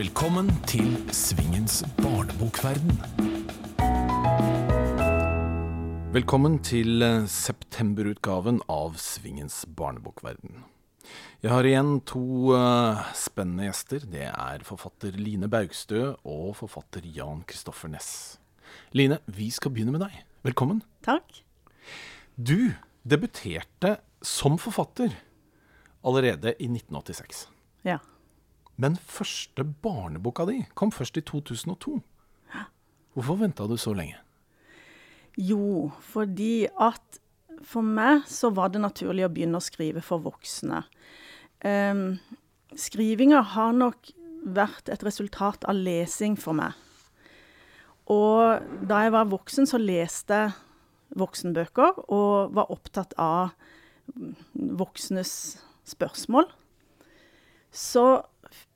Velkommen til Svingens barnebokverden. Velkommen til eh, septemberutgaven av Svingens barnebokverden. Jeg har igjen to uh, spennende gjester. Det er forfatter Line Baugstø og forfatter Jan Kristoffer Næss. Line, vi skal begynne med deg. Velkommen. Takk. Du debuterte som forfatter allerede i 1986. Ja. Men første barneboka di kom først i 2002. Hvorfor venta du så lenge? Jo, fordi at for meg så var det naturlig å begynne å skrive for voksne. Um, skrivinga har nok vært et resultat av lesing for meg. Og da jeg var voksen, så leste jeg voksenbøker og var opptatt av voksnes spørsmål. Så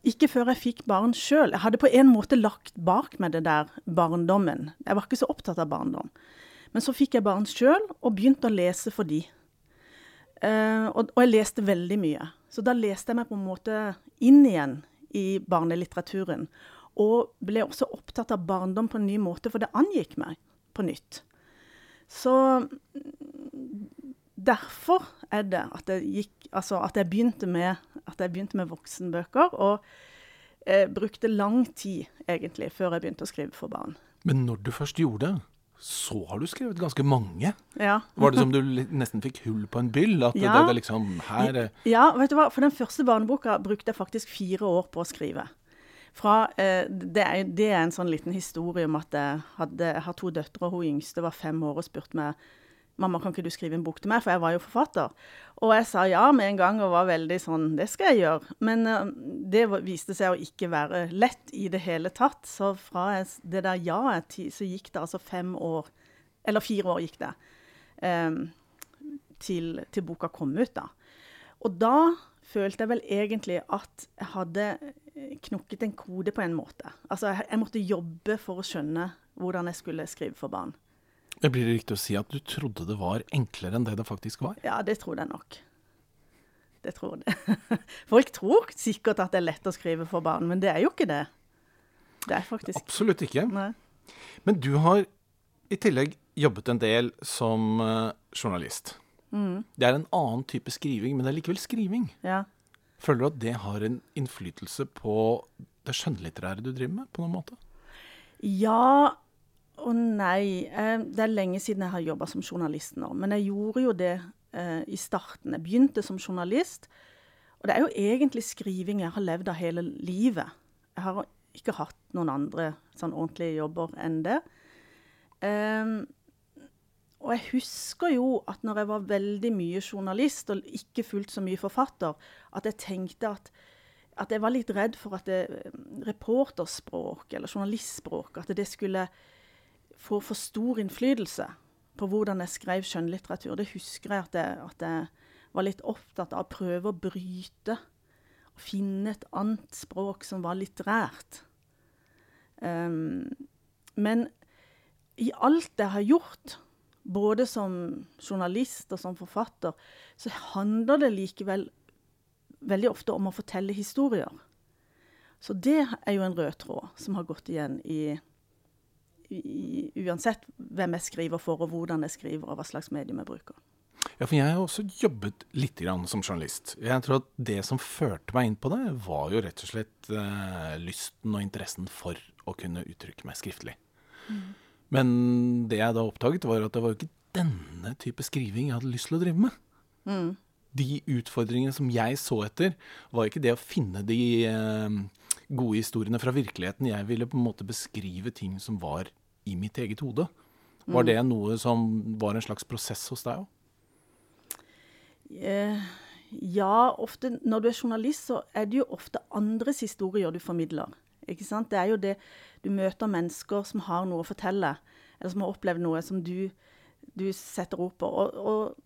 ikke før jeg fikk barn sjøl. Jeg hadde på en måte lagt bak meg det der barndommen. Jeg var ikke så opptatt av barndom. Men så fikk jeg barn sjøl og begynte å lese for de. Uh, og, og, jeg leste veldig mye. Så da leste jeg meg på en måte inn igjen i barnelitteraturen. Og ble også opptatt av barndom på en ny måte, for det angikk meg på nytt. Så derfor er det at jeg, gikk, altså at jeg, begynte, med, at jeg begynte med voksenbøker. Og eh, brukte lang tid, egentlig, før jeg begynte å skrive for barn. Men når du først gjorde det, så har du skrevet ganske mange. Ja. Var det som du nesten fikk hull på en byll? At ja. det, det liksom her Ja, vet du hva. For den første barneboka brukte jeg faktisk fire år på å skrive. Fra, eh, det, er, det, er, en sånn liten historie om at jeg, hadde, jeg har to døtre, og hun yngste var fem år og spurte meg mamma, kan ikke du skrive en bok til meg, for jeg var jo forfatter. Og jeg sa ja med en gang og var veldig sånn det skal jeg gjøre. Men uh, det viste seg å ikke være lett i det hele tatt. Så fra jeg, det der ja-et så gikk det altså fem år, eller fire år gikk det, um, til, til, boka kom ut, da. Og da følte jeg vel egentlig at jeg hadde knukket en kode på en måte. Altså jeg, jeg måtte jobbe for å skjønne hvordan jeg skulle skrive for barn. Det blir det riktig å si at du trodde det var enklere enn det det faktisk var? Ja, det tror jeg nok. Det tror jeg. Folk tror sikkert at det er lett å skrive for barn, men det er jo ikke det. Det er faktisk Absolutt ikke. Nei. Men du har i tillegg jobbet en del som uh, journalist. Mm. Det er en annen type skriving, men det er likevel skriving. Ja. Føler du at det har en innflytelse på det skjønnlitterære du driver med, på noen måte? Ja og nei. Eh, det er lenge siden jeg har jobba som journalist nå. Men jeg gjorde jo det eh, i starten. Jeg begynte som journalist. Og det er jo egentlig skriving jeg har levd av hele livet. Jeg har ikke hatt noen andre sånn ordentlige jobber enn det. Um, og jeg husker jo at når jeg var veldig mye journalist og ikke fullt så mye forfatter, at jeg tenkte at, at jeg var litt redd for at det, reporterspråk eller journalistspråk at det skulle få for stor innflytelse på hvordan jeg skrev skjønnlitteratur. Det husker jeg at jeg, at jeg var litt opptatt av å prøve å bryte. Og finne et annet språk som var litterært. Um, men i alt jeg har gjort, både som journalist og som forfatter, så handler det likevel veldig ofte om å fortelle historier. Så det er jo en rød tråd som har gått igjen i i, uansett hvem jeg skriver for, og hvordan jeg skriver, og hva slags medium jeg bruker. Ja, for jeg har også jobbet litt som journalist. Jeg tror at det som førte meg inn på det, var jo rett og slett eh, lysten og interessen for å kunne uttrykke meg skriftlig. Mm. Men det jeg da oppdaget, var at det var jo ikke denne type skriving jeg hadde lyst til å drive med. Mm. De utfordringene som jeg så etter, var ikke det å finne de eh, gode historiene fra virkeligheten. Jeg ville på en måte beskrive ting som var i mitt eget hode. Var mm. det noe som var en slags prosess hos deg òg? Eh, ja, ofte når du er journalist, så er det jo ofte andres historier du formidler. Ikke sant? Det er jo det Du møter mennesker som har noe å fortelle, eller som har opplevd noe som du, du setter ord på. Og, og,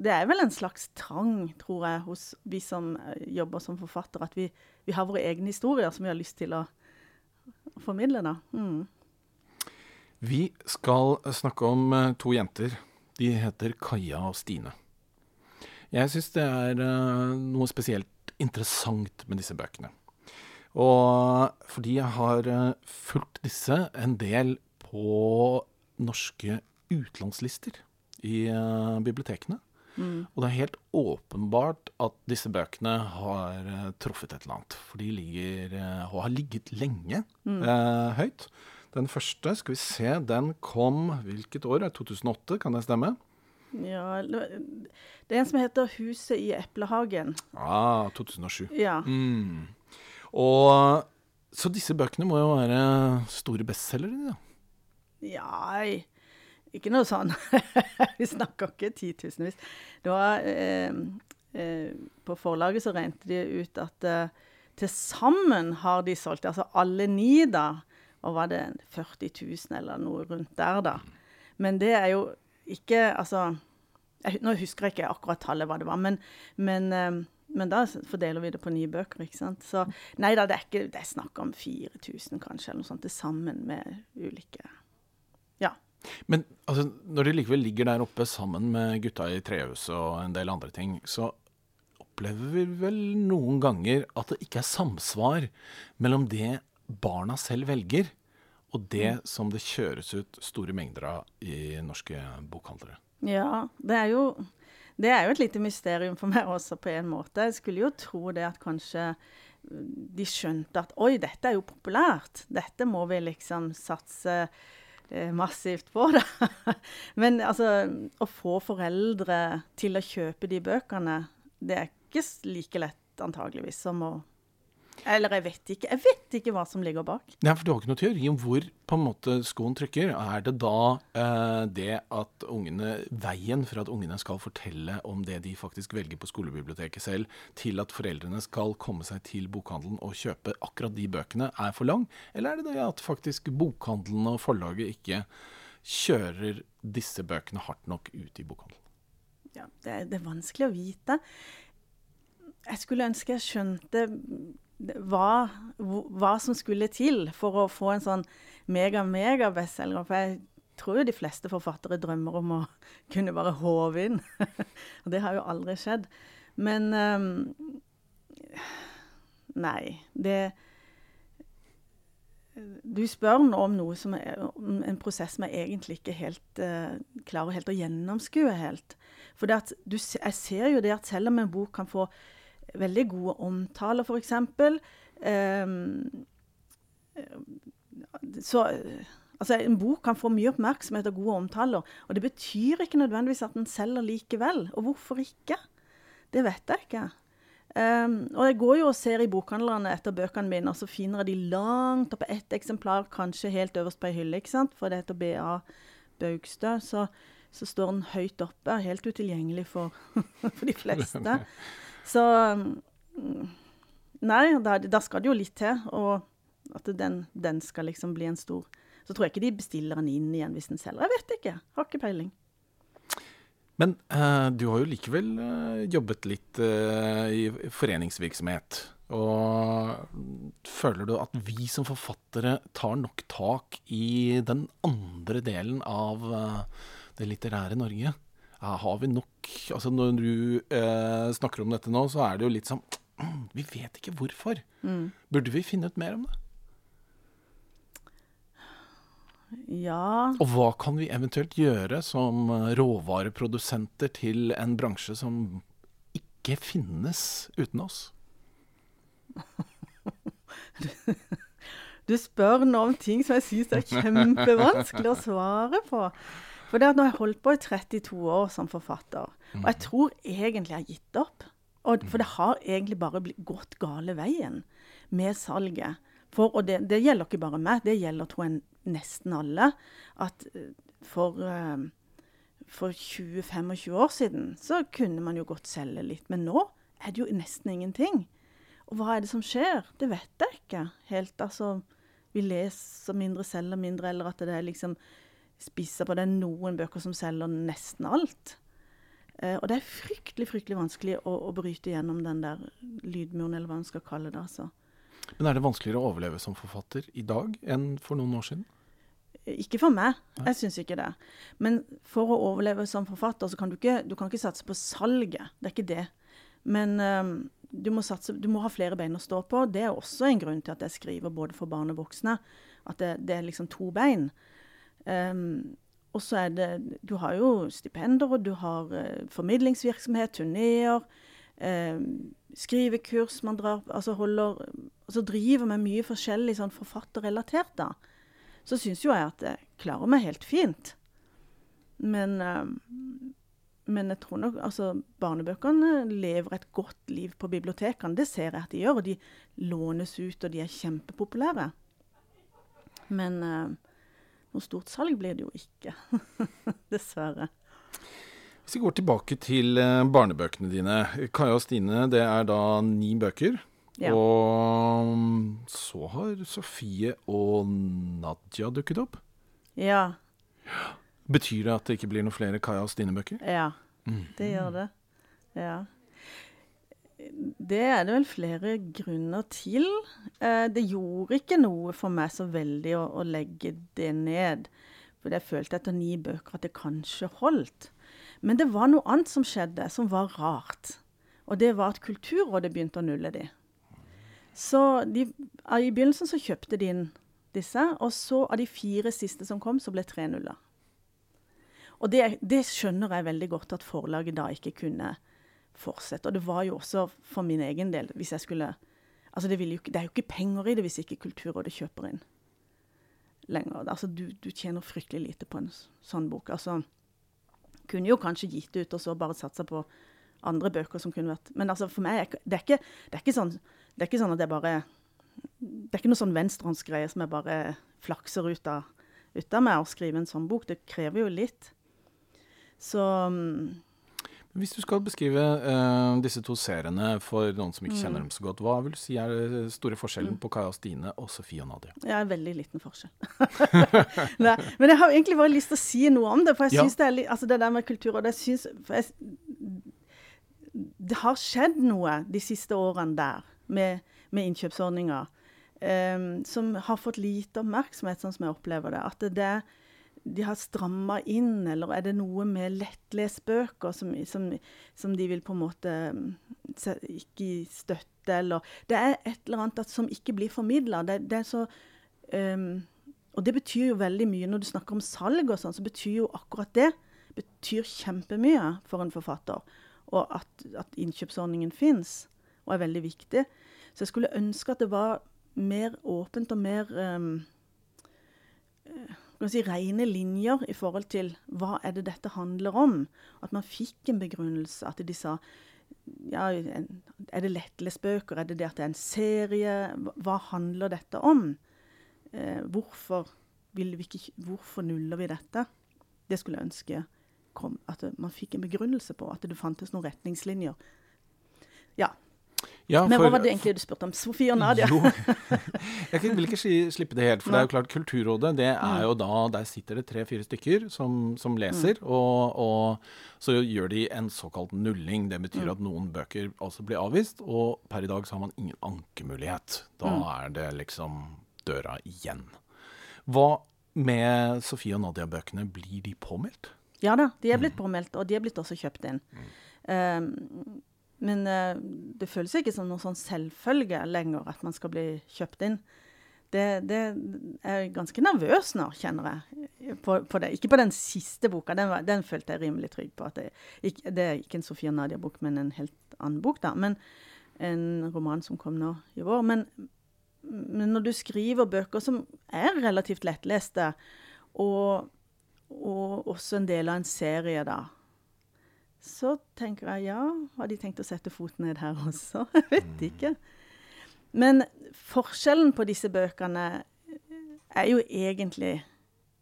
det er vel en slags trang, tror jeg, hos vi som eh, jobber som forfatter, at vi, vi har våre egne historier som vi har lyst til å formidle. da. Mm. Vi skal snakke om eh, to jenter. De heter Kaja og Stine. Jeg syns det er uh, noe spesielt interessant med disse bøkene. Og fordi jeg har eh, fulgt disse en del på norske utlandslister i bibliotekene. bibliotekene. Og det er helt åpenbart at disse bøkene har eh, truffet et eller annet. For de ligger, eh, og har ligget lenge eh, høyt. Den første, skal vi se, den kom hvilket år? 2008, kan det stemme? Ja, det er en som heter 'Huset i eplehagen'. Ja, 2007. Ja. Mm. Og Så disse bøkene må jo være store bestselgere, da. Ja, ikke noe sånn. Vi snakker ikke titusenvis. Det eh, eh, På forlaget så regnet de ut at eh, til sammen har de solgt, altså alle ni, da, og var det 40 000 eller noe rundt der, da. Men det er jo ikke Altså jeg, Nå husker jeg ikke akkurat tallet hva det var, men, men, eh, men da fordeler vi det på ni bøker, ikke sant. Så nei da, det er ikke Det er snakk om 4000 kanskje, eller noe sånt til sammen med ulike Ja. Men altså, når de likevel ligger der oppe sammen med gutta i trehuset og en del andre ting, så opplever vi vel noen ganger at det ikke er samsvar mellom det barna selv velger, og det som det kjøres ut store mengder av i norske bokhandlere. Ja, det er jo det er jo et lite mysterium for meg også, på en måte. Jeg skulle jo tro det at kanskje de skjønte at oi, dette er jo populært. Dette må vi liksom satse eh, massivt på, da. Men altså, å få foreldre til å kjøpe de bøkene, det er ikke like lett antageligvis som å eller jeg vet ikke. Jeg vet ikke hva som ligger bak. Nei, for Du har ikke noe teori om hvor på en måte skoen trykker. Er det da eh, det at ungene, veien for at ungene skal fortelle om det de faktisk velger på skolebiblioteket selv, til at foreldrene skal komme seg til bokhandelen og kjøpe akkurat de bøkene, er for lang? Eller er det det at faktisk bokhandelen og forlaget ikke kjører disse bøkene hardt nok ut i bokhandelen? Ja, det, det er vanskelig å vite. Jeg skulle ønske jeg skjønte hva, hva, som skulle til for å få en sånn mega-mega-bestselger. For jeg tror jo de fleste forfattere drømmer om å kunne bare håve inn. Og det har jo aldri skjedd. Men um, Nei. Det Du spør nå om noe som er om en prosess som jeg egentlig ikke helt uh, klarer helt å gjennomskue helt. For at du, jeg ser jo det at selv om en bok kan få veldig gode omtaler, f.eks. Um, så Altså, En bok kan få mye oppmerksomhet og gode omtaler. Og det betyr ikke nødvendigvis at den selger likevel. Og hvorfor ikke? Det vet jeg ikke. Um, og jeg går jo og ser i bokhandlerne etter bøkene mine, og så finner jeg de langt oppe ett eksemplar, kanskje helt øverst på ei hylle, ikke sant? for det heter BA Baugstø. Så, så står den høyt oppe, helt utilgjengelig for, for de fleste. Så mm, Nei, da, da, skal det jo litt til. Og at den, den, skal liksom bli en stor Så tror jeg ikke de bestiller den inn igjen hvis den selger. Jeg vet ikke. Har ikke peiling. Men uh, du har jo likevel uh, jobbet litt uh, i foreningsvirksomhet. Og føler du at vi som forfattere tar nok tak i den andre delen av det litterære Norge? Har vi nok Altså Når du eh, snakker om dette nå, så er det jo litt sånn Vi vet ikke hvorfor. Mm. Burde vi finne ut mer om det? Ja Og hva kan vi eventuelt gjøre som råvareprodusenter til en bransje som ikke finnes uten oss? Du spør nå om ting som jeg syns er kjempevanskelig å svare på. For det at nå har jeg holdt på i 32 år som forfatter, og jeg mm. tror egentlig jeg har gitt opp. Og, for det har egentlig bare gått gale veien med salget. For, og det, det, gjelder ikke bare meg, det gjelder tror jeg nesten alle. At eh, for, eh, for 20-25 år siden så kunne man jo godt selge litt. Men nå er det jo nesten ingenting. Og hva er det som skjer? Det vet jeg ikke helt. Altså, vi leser mindre, selger mindre, eller at det er liksom spissa på. Det er noen bøker som selger nesten alt. Eh, og det er fryktelig fryktelig vanskelig å, å, bryte gjennom den der lydmuren, eller hva man skal kalle det. altså. Men er det vanskeligere å overleve som forfatter i dag enn for noen år siden? Ikke for meg. Jeg syns ikke det. Men for å overleve som forfatter, så kan du ikke, du kan ikke satse på salget. Det er ikke det. Men um, du må, satse, du må ha flere bein å stå på. Det er også en grunn til at jeg skriver både for barn og voksne. At det, det er liksom to bein. Um, og så er det Du har jo stipender, og du har uh, formidlingsvirksomhet, turneer, uh, skrivekurs man drar Altså holder Altså driver med mye forskjellig sånn forfatterrelatert, da. Så syns jo jeg at jeg klarer meg helt fint. Men uh, men jeg tror nok altså, barnebøkene lever et godt liv på bibliotekene. Det ser jeg at de gjør. Og de lånes ut, og de er kjempepopulære. Men uh, noe stort salg blir det jo ikke. Dessverre. Hvis vi går tilbake til uh, barnebøkene dine. Kaja og Stine, det er da ni bøker. Ja. Og mm, så har Sofie og Nadia dukket opp. Ja. Betyr det at det ikke blir noen flere Kaja og Stine-bøker? Ja, mm. det gjør det. Ja. Det er det vel flere grunner til. Eh, det gjorde ikke noe for meg så veldig å, å legge det ned. For jeg følte etter ni bøker at det kanskje holdt. Men det var noe annet som skjedde, som var rart. Og det var at Kulturrådet begynte å nulle de. Så de, i begynnelsen så kjøpte de inn disse, og så av de fire siste som kom, så ble tre nuller. Og det, det, skjønner jeg veldig godt at forlaget da ikke kunne fortsette. Og det var jo også for min egen del, hvis jeg skulle Altså det, jo, det er jo ikke penger i det hvis ikke Kulturrådet kjøper inn lenger. Altså du, du tjener fryktelig lite på en sånn bok. Altså kunne jo kanskje gitt ut og så bare satsa på andre bøker som kunne vært Men altså for meg det er ikke, det er ikke, sånn, det er ikke sånn at jeg bare Det er ikke noe sånn venstrehåndsgreie som jeg bare flakser ut av, ut av meg å skrive en sånn bok. Det krever jo litt. Så hvis du skal beskrive uh, disse to seriene for noen som ikke mm. kjenner dem så godt, hva vil du si er den store forskjellen mm. på Kaja Stine og Sofie og Nadia? Ja, veldig liten forskjell. Nei, men jeg har egentlig bare lyst til å si noe om det. For jeg ja. det er litt, altså det der med kultur og det, synes, jeg, det har skjedd noe de siste årene der med, med innkjøpsordninger um, som har fått lite oppmerksomhet, sånn som jeg opplever det. At det, det de har stramma inn, eller er det noe med lettlesbøker som, som, som, de vil på en måte ikke støtte, eller Det er et eller annet som ikke blir formidla. Det, det, er så um, Og det betyr jo veldig mye. Når du snakker om salg og sånn, så betyr jo akkurat det betyr kjempemye for en forfatter. Og at, at innkjøpsordningen fins og er veldig viktig. Så jeg skulle ønske at det var mer åpent og mer um, si, rene linjer i forhold til hva er det dette handler om. At man fikk en begrunnelse. At de sa ja, er det lettlesbøker? Er det det at det er en serie? Hva handler dette om? Eh, hvorfor, ikke, hvorfor, nuller vi dette? Det skulle jeg ønske kom, at man fikk en begrunnelse på. At det fantes noen retningslinjer. Ja, ja, Men hva var det egentlig du spurte om? Sofie og Nadia? Jo, jeg vil ikke slippe det helt. For det er jo klart, Kulturrådet, det er mm. jo da Der sitter det tre-fire stykker som, som leser. Mm. Og, og, så gjør de en såkalt nulling. Det betyr mm. at noen bøker altså blir avvist. Og per i dag så har man ingen ankemulighet. Da mm. er det liksom døra igjen. Hva med Sofie og Nadia-bøkene, blir de påmeldt? Ja da, de er blitt mm. påmeldt, og de er blitt også kjøpt inn. Um, men uh, det føles ikke som noen sånn selvfølge lenger at man skal bli kjøpt inn. Det, det er ganske nervøs nå, kjenner jeg, på, på, det. Ikke på den siste boka, den, var, den følte jeg rimelig trygg på. Det, ikke, det, er ikke en Sofia Nadia-bok, men en helt annen bok, da. Men en roman som kom nå i vår. Men, men når du skriver bøker som er relativt lettleste, og, og også en del av en serie, da, så tenker jeg ja, har de tenkt å sette foten ned her også? Jeg vet mm. ikke. Men forskjellen på disse bøkene er jo egentlig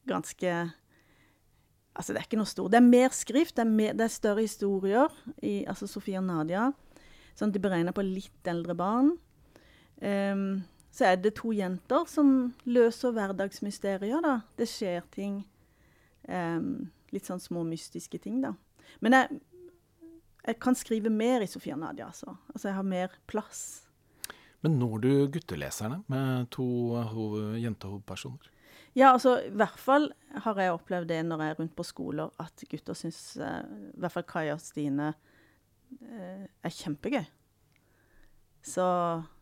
ganske Altså, det er ikke noe stort. Det er mer skrift, det er, mer, det er større historier i altså Sofie og Nadia. Sånn at de beregner på litt eldre barn. Um, så er det to jenter som løser hverdagsmysterier, da. Det skjer ting. Um, litt sånn små mystiske ting, da. Men jeg, jeg kan skrive mer i Sofia Nadia, altså. Altså, jeg har mer plass. Men når du gutteleserne med to jentehovedpersoner? Ja, altså i hvert fall har jeg opplevd det når jeg er rundt på skoler, at gutter syns uh, I hvert fall Kaja og Stine uh, er kjempegøy. Så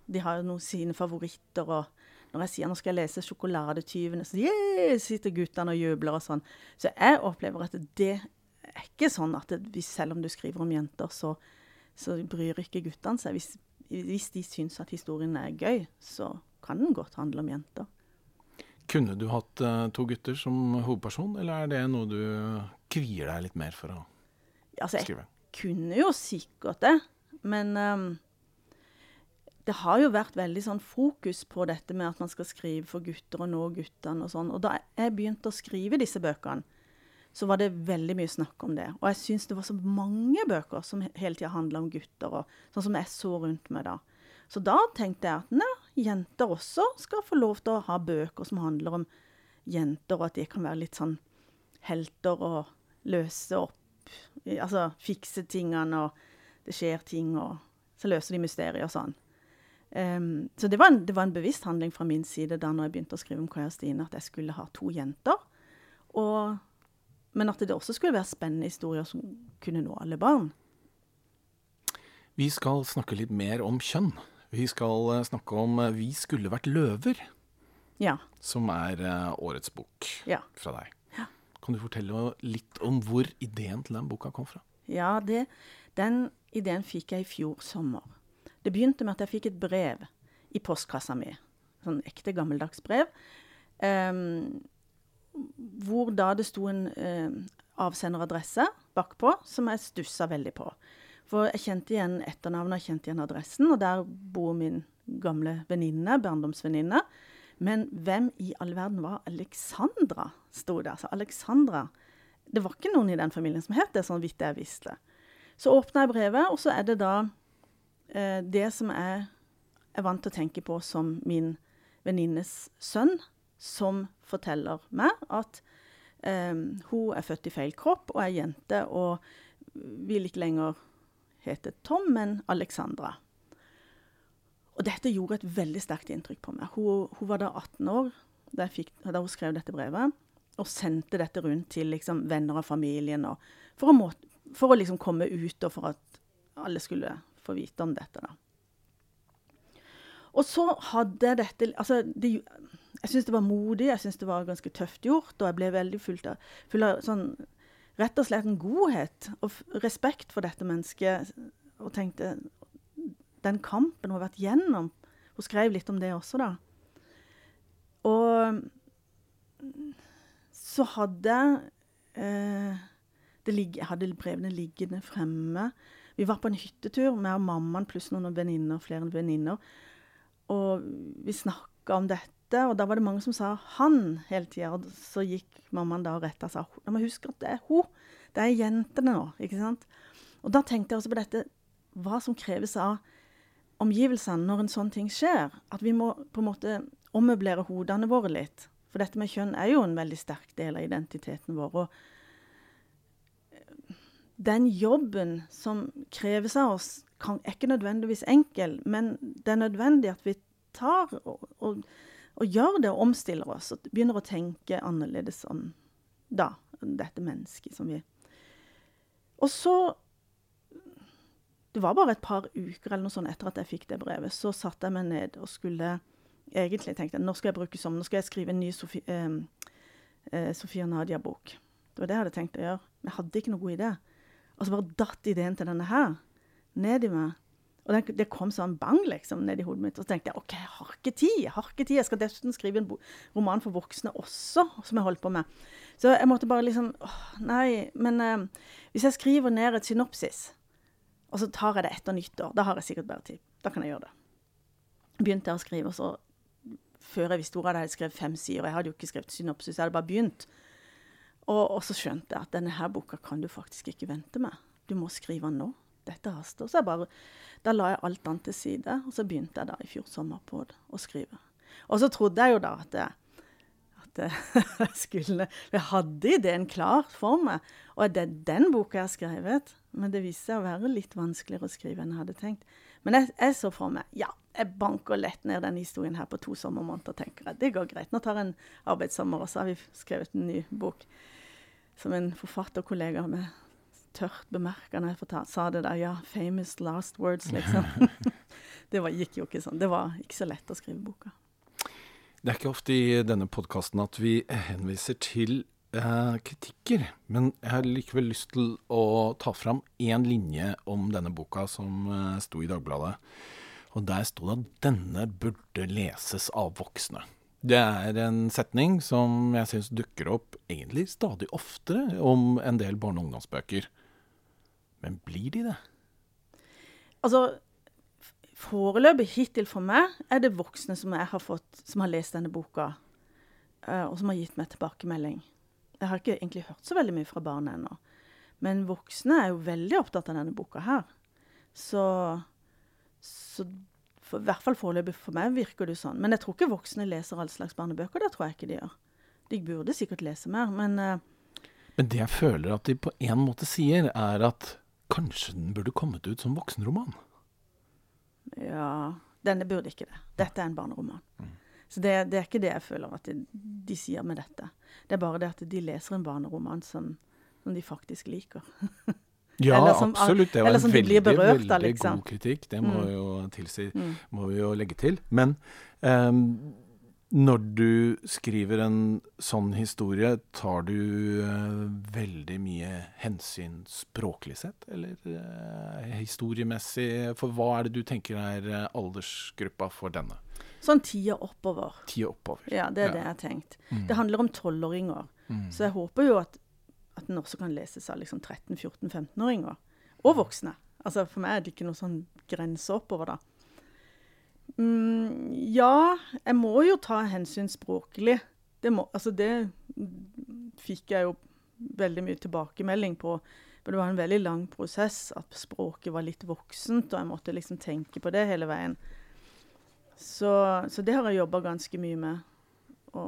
de har jo noen sine favoritter. og når jeg sier nå skal jeg lese 'Sjokoladetyvene', så yeah, sitter guttene og jubler og sånn. Så jeg opplever at det er ikke sånn at det, selv om du skriver om jenter, så, så bryr ikke guttene seg. Hvis, hvis de syns at historien er gøy, så kan den godt handle om jenter. Kunne du hatt uh, to gutter som hovedperson, eller er det noe du kvier deg litt mer for å altså, skrive? Jeg kunne jo sikkert det, men um, det har jo vært veldig sånn fokus på dette med at man skal skrive for gutter og nå guttene og sånn. Og da jeg begynte å skrive disse bøkene, så var det veldig mye snakk om det. Og jeg syns det var så mange bøker som hele tida handla om gutter, og sånn som jeg så rundt meg da. Så da tenkte jeg at nei, jenter også skal få lov til å ha bøker som handler om jenter, og at de kan være litt sånn helter og løse opp Altså fikse tingene, og det skjer ting, og så løser de mysterier og sånn. Um, så det var, en, det var, en, bevisst handling fra min side da når jeg begynte å skrive om Kaja Stine, at jeg skulle ha to jenter. Og, men at det også skulle være spennende historier som kunne nå alle barn. Vi skal snakke litt mer om kjønn. Vi skal uh, snakke om uh, 'Vi skulle vært løver', ja. som er uh, årets bok ja. fra deg. Ja. Kan du fortelle litt om hvor ideen til den boka kom fra? Ja, det, den ideen fikk jeg i fjor sommer. Det begynte med at jeg fikk et brev i postkassa mi. Sånn ekte gammeldags brev. Um, hvor da det sto en eh, avsenderadresse bakpå, som jeg stussa veldig på. For jeg kjente igjen etternavnet og kjente igjen adressen, og der bor min gamle venninne, barndomsvenninne. Men hvem i all verden var Alexandra, sto det. Altså Alexandra Det var ikke noen i den familien som het det, sånn vidt jeg visste. Så åpna jeg brevet, og så er det da eh, det som jeg er vant til å tenke på som min venninnes sønn, som forteller meg at eh, hun er født i feil kropp og er jente og vil ikke lenger hete Tom, men Alexandra. Og dette gjorde et veldig sterkt inntrykk på meg. Hun, hun var da 18 år da, fikk, da, hun skrev dette brevet, og sendte dette rundt til liksom, venner av familien for å, må, for å liksom komme ut, og for at alle skulle få vite om dette. da. Og så hadde dette altså, det, Jeg syns det var modig, jeg syns det var ganske tøft gjort. Og jeg ble veldig full av, full av sånn Rett og slett en godhet og respekt for dette mennesket. Og tenkte Den kampen hun har vært gjennom Hun skrev litt om det også, da. Og så hadde eh, ligge, Jeg hadde brevene liggende fremme. Vi var på en hyttetur med mammaen pluss noen venninner, flere venninner. Og vi snakka om dette, og da var det mange som sa 'han' hele tida. Og så gikk mammaen da og retta og sa 'jeg må huske at det er hun'. Det er jentene nå. ikke sant? Og da tenkte jeg også på dette hva som kreves av omgivelsene når en sånn ting skjer. At vi må på en måte ommøblere hodene våre litt. For dette med kjønn er jo en veldig sterk del av identiteten vår. og den jobben som kreves av oss, kan, er ikke nødvendigvis enkel, men det er nødvendig at vi tar og, og, og gjør det og omstiller oss og begynner å tenke annerledes om da, dette mennesket som vi Og så Det var bare et par uker eller noe sånt etter at jeg fikk det brevet, så satte jeg meg ned og skulle egentlig tenkte nå skal jeg bruke som, nå skal jeg skrive en ny Sofie, eh, Sofia Nadia-bok. Det var det jeg hadde tenkt å gjøre. Men jeg hadde ikke noe god idé. Og så bare datt ideen til denne her ned i meg. Og det kom sånn bang liksom ned i hodet mitt. Og så tenkte jeg OK, jeg har ikke tid. Jeg har ikke tid. Jeg skal dessuten skrive en roman for voksne også, som jeg holdt på med. Så jeg måtte bare liksom åh, Nei, men eh, hvis jeg skriver ned et synopsis, og så tar jeg det etter nyttår, da har jeg sikkert bedre tid. Da kan jeg gjøre det. Begynte jeg å skrive, og så før jeg visste ordet, hadde jeg skrevet fem sider. Jeg hadde jo ikke skrevet synopsis, jeg hadde bare begynt. Og, og, så skjønte jeg at denne her boka kan du faktisk ikke vente med. Du må skrive den nå. Dette haster. Så jeg bare, da la jeg alt annet til side, og så begynte jeg da i fjor sommer på det, å skrive. Og så trodde jeg jo da at jeg, at jeg skulle Jeg hadde ideen klar for meg, og det er den boka jeg har skrevet. Men det viste seg å være litt vanskeligere å skrive enn jeg hadde tenkt. Men jeg, jeg så for meg ja, jeg banker lett ned den historien her på to sommermåneder, tenker jeg. Det går greit. Nå tar jeg en arbeidssommer, og så har vi skrevet en ny bok som en forfatterkollega med tørt bemerka når jeg fortalte, sa det der. Ja, famous last words, liksom. det var, gikk jo ikke sånn. Det var ikke så lett å skrive boka. Det er ikke ofte i denne podkasten at vi henviser til eh, kritikker, men jeg har likevel lyst til å ta fram én linje om denne boka som eh, sto i Dagbladet. Og der sto det at denne burde leses av voksne. Det er en setning som jeg syns dukker opp egentlig stadig oftere om en del barne- og ungdomsbøker. Men blir de det? Altså, foreløpig hittil for meg er det voksne som jeg har fått, som har lest denne boka, uh, og som har gitt meg tilbakemelding. Jeg har ikke egentlig hørt så veldig mye fra barna ennå. Men voksne er jo veldig opptatt av denne boka her. Så, så for, i hvert fall foreløpig for meg virker det sånn. Men jeg tror ikke voksne leser all slags barnebøker. Det tror jeg ikke de gjør. De burde sikkert lese mer, men uh, Men det jeg føler at de på en måte sier, er at kanskje den burde kommet ut som voksenroman. Ja, denne burde ikke det. Dette er en barneroman. Mm. Så det, det, er ikke det jeg føler at de, de, sier med dette. Det er bare det at de leser en barneroman som, som de faktisk liker. Ja, som, absolutt. Det var en veldig, berørt, veldig liksom. god kritikk. Det må, mm. jo tilsi, mm. må vi jo legge til. Men um, når du skriver en sånn historie, tar du uh, veldig mye hensyn språklig sett, eller uh, historiemessig? For hva er det du tenker er uh, aldersgruppa for denne? Sånn tida oppover. Tida oppover. Ja, det er ja. det jeg har tenkt. Mm. Det handler om tolvåringer. Mm. Så jeg håper jo at at den også kan leses av liksom 13-14-15-åringer. Og voksne. Altså For meg er det ikke noe sånn grense oppover, da. Ja, jeg må jo ta hensyn språklig. Det, må, altså det fikk jeg jo veldig mye tilbakemelding på. For det var en veldig lang prosess at språket var litt voksent, og jeg måtte liksom tenke på det hele veien. Så, så det har jeg jobba ganske mye med. Å,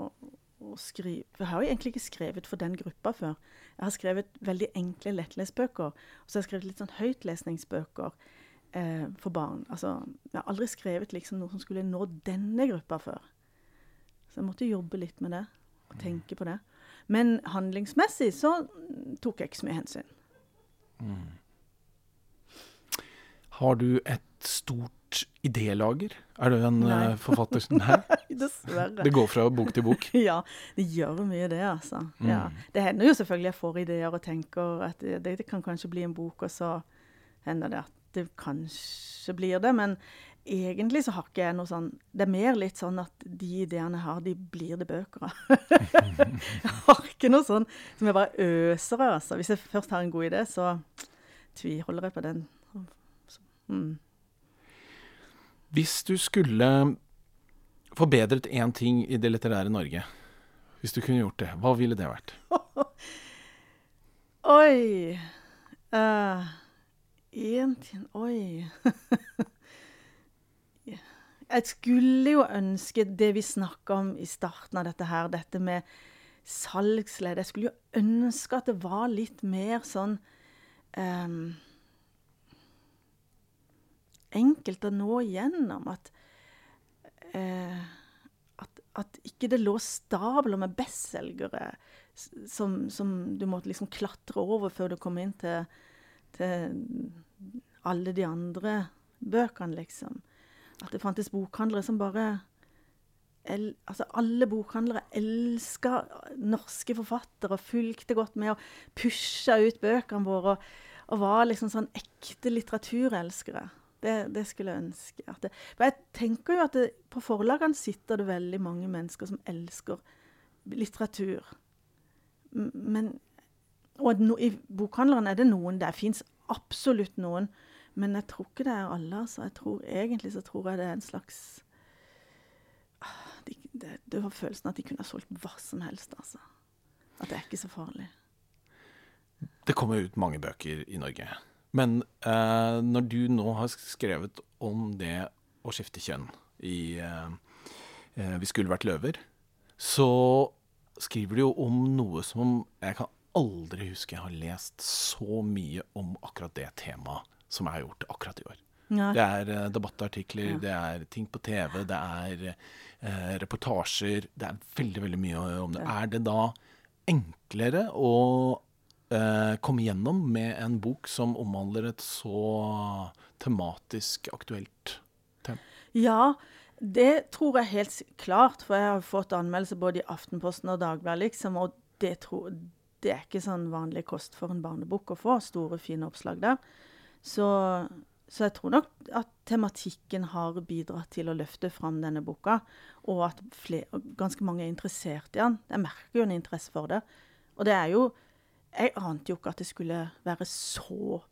å skrive For jeg har jo egentlig ikke skrevet for den gruppa før. Jeg har skrevet veldig enkle lettlesbøker. Og så har jeg skrevet litt sånn høytlesningsbøker eh, for barn. Altså, jeg har aldri skrevet liksom noe som skulle nå denne gruppa før. Så jeg måtte jobbe litt med det og tenke på det. Men handlingsmessig så tok jeg ikke så mye hensyn. Mm. Har du et stort idélager? Er du en Nei. forfatter forfatter? Nei, dessverre. Det går fra bok til bok? ja, det gjør mye det, altså. Mm. Ja. Det hender jo selvfølgelig jeg får ideer og tenker at det, det, kan kanskje bli en bok, og så hender det at det kanskje blir det. Men egentlig så har ikke jeg noe sånn Det er mer litt sånn at de ideene jeg har, de blir det bøker av. jeg har ikke noe sånn som jeg bare øser av. Altså. Hvis jeg først har en god idé, så tviholder jeg på den. Mm. Hvis du skulle forbedret én ting i det litterære Norge, hvis du kunne gjort det, hva ville det vært? Oi Én time Oi. Jeg skulle jo ønske det vi snakka om i starten av dette her, dette med salgsledd Jeg skulle jo ønske at det var litt mer sånn um, enkelt å nå igjennom. At, uh, at, at, ikke det lå stabler med bestselgere som, som, du måtte liksom klatre over før du kom inn til, til alle de andre bøkene, liksom. At det fantes bokhandlere som bare el, altså Alle bokhandlere elska norske forfattere og fulgte godt med og pusha ut bøkene våre. Og, og var liksom sånn ekte litteraturelskere. Det, det, skulle jeg ønske. Det, for jeg tenker jo at det, på forlagene sitter det veldig mange mennesker som elsker litteratur. Men, og no, i bokhandleren er det noen. Det fins absolutt noen. Men jeg tror ikke det er alle. altså. Jeg tror, egentlig så tror jeg det er en slags ah, de, det, har følelsen at de kunne ha solgt hva som helst. altså. At det er ikke så farlig. Det kommer ut mange bøker i Norge. Men eh, når du nå har skrevet om det å skifte kjønn i eh, eh, 'Vi skulle vært løver', så skriver du jo om noe som jeg kan aldri huske jeg har lest så mye om akkurat det temaet som jeg har gjort akkurat i år. Ja. Det er eh, debattartikler, ja. det er ting på TV, det er eh, reportasjer. Det er veldig, veldig mye om det. Ja. Er det da enklere å eh, komme gjennom med en bok som omhandler et så tematisk aktuelt tema? Ja, det tror jeg helt klart. For jeg har fått anmeldelser både i Aftenposten og Dagbladet, liksom. Og det, tror, det, er ikke sånn vanlig kost for en barnebok å få. Store, fine oppslag der. Så, så, jeg tror nok at tematikken har bidratt til å løfte fram denne boka. Og at flere, ganske mange er interessert i den. Jeg merker jo en interesse for det. Og det er jo Jeg ante jo ikke at det skulle være så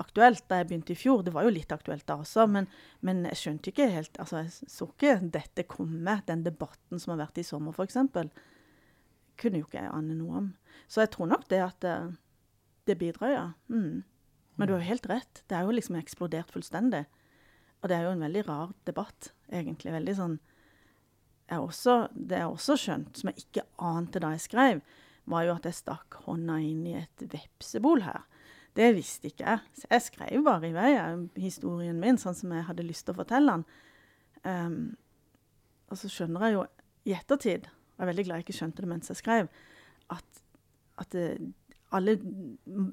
aktuelt da jeg begynte i fjor. Det var jo litt aktuelt da også, men, men jeg skjønte ikke helt altså Jeg så ikke dette komme, den debatten som har vært i sommer, f.eks. Kunne jo ikke jeg ane noe om. Så jeg tror nok det at det, det bidrar, ja. Mm. Men du har jo helt rett. Det er jo liksom eksplodert fullstendig. Og det er jo en veldig rar debatt, egentlig. Veldig sånn jeg også, Det jeg også skjønt, som jeg ikke ante da jeg skrev, var jo at jeg stakk hånda inn i et vepsebol her. Det visste ikke jeg. Så jeg skrev bare i vei historien min sånn som jeg hadde lyst til å fortelle den. Um, og så skjønner jeg jo i ettertid, jeg er veldig glad jeg ikke skjønte det mens jeg skrev, at, at alle,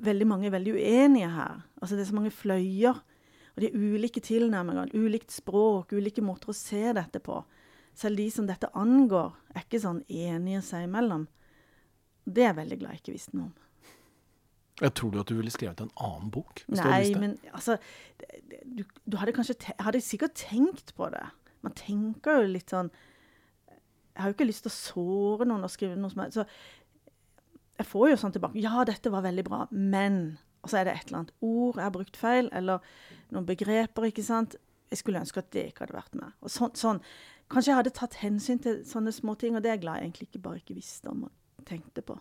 veldig mange er veldig uenige her. Altså Det er så mange fløyer. Og de ulike tilnærminger, ulikt språk, ulike måter å se dette på. Selv de som dette angår, er ikke sånn enige seg imellom. Det er jeg veldig glad jeg ikke visste noe om. Jeg tror du at du ville skrevet en annen bok? Nei, men altså du, du, hadde kanskje hadde sikkert tenkt på det. Man tenker jo litt sånn Jeg har jo ikke lyst til å såre noen og skrive noe som helst. Så jeg får jo sånn tilbake Ja, dette var veldig bra, men Og så er det et eller annet ord jeg har brukt feil, eller noen begreper, ikke sant. Jeg skulle ønske at det ikke hadde vært med. Og sånn, sånn. Kanskje jeg hadde tatt hensyn til sånne småting, og det er jeg glad jeg egentlig ikke bare ikke visste om og tenkte på.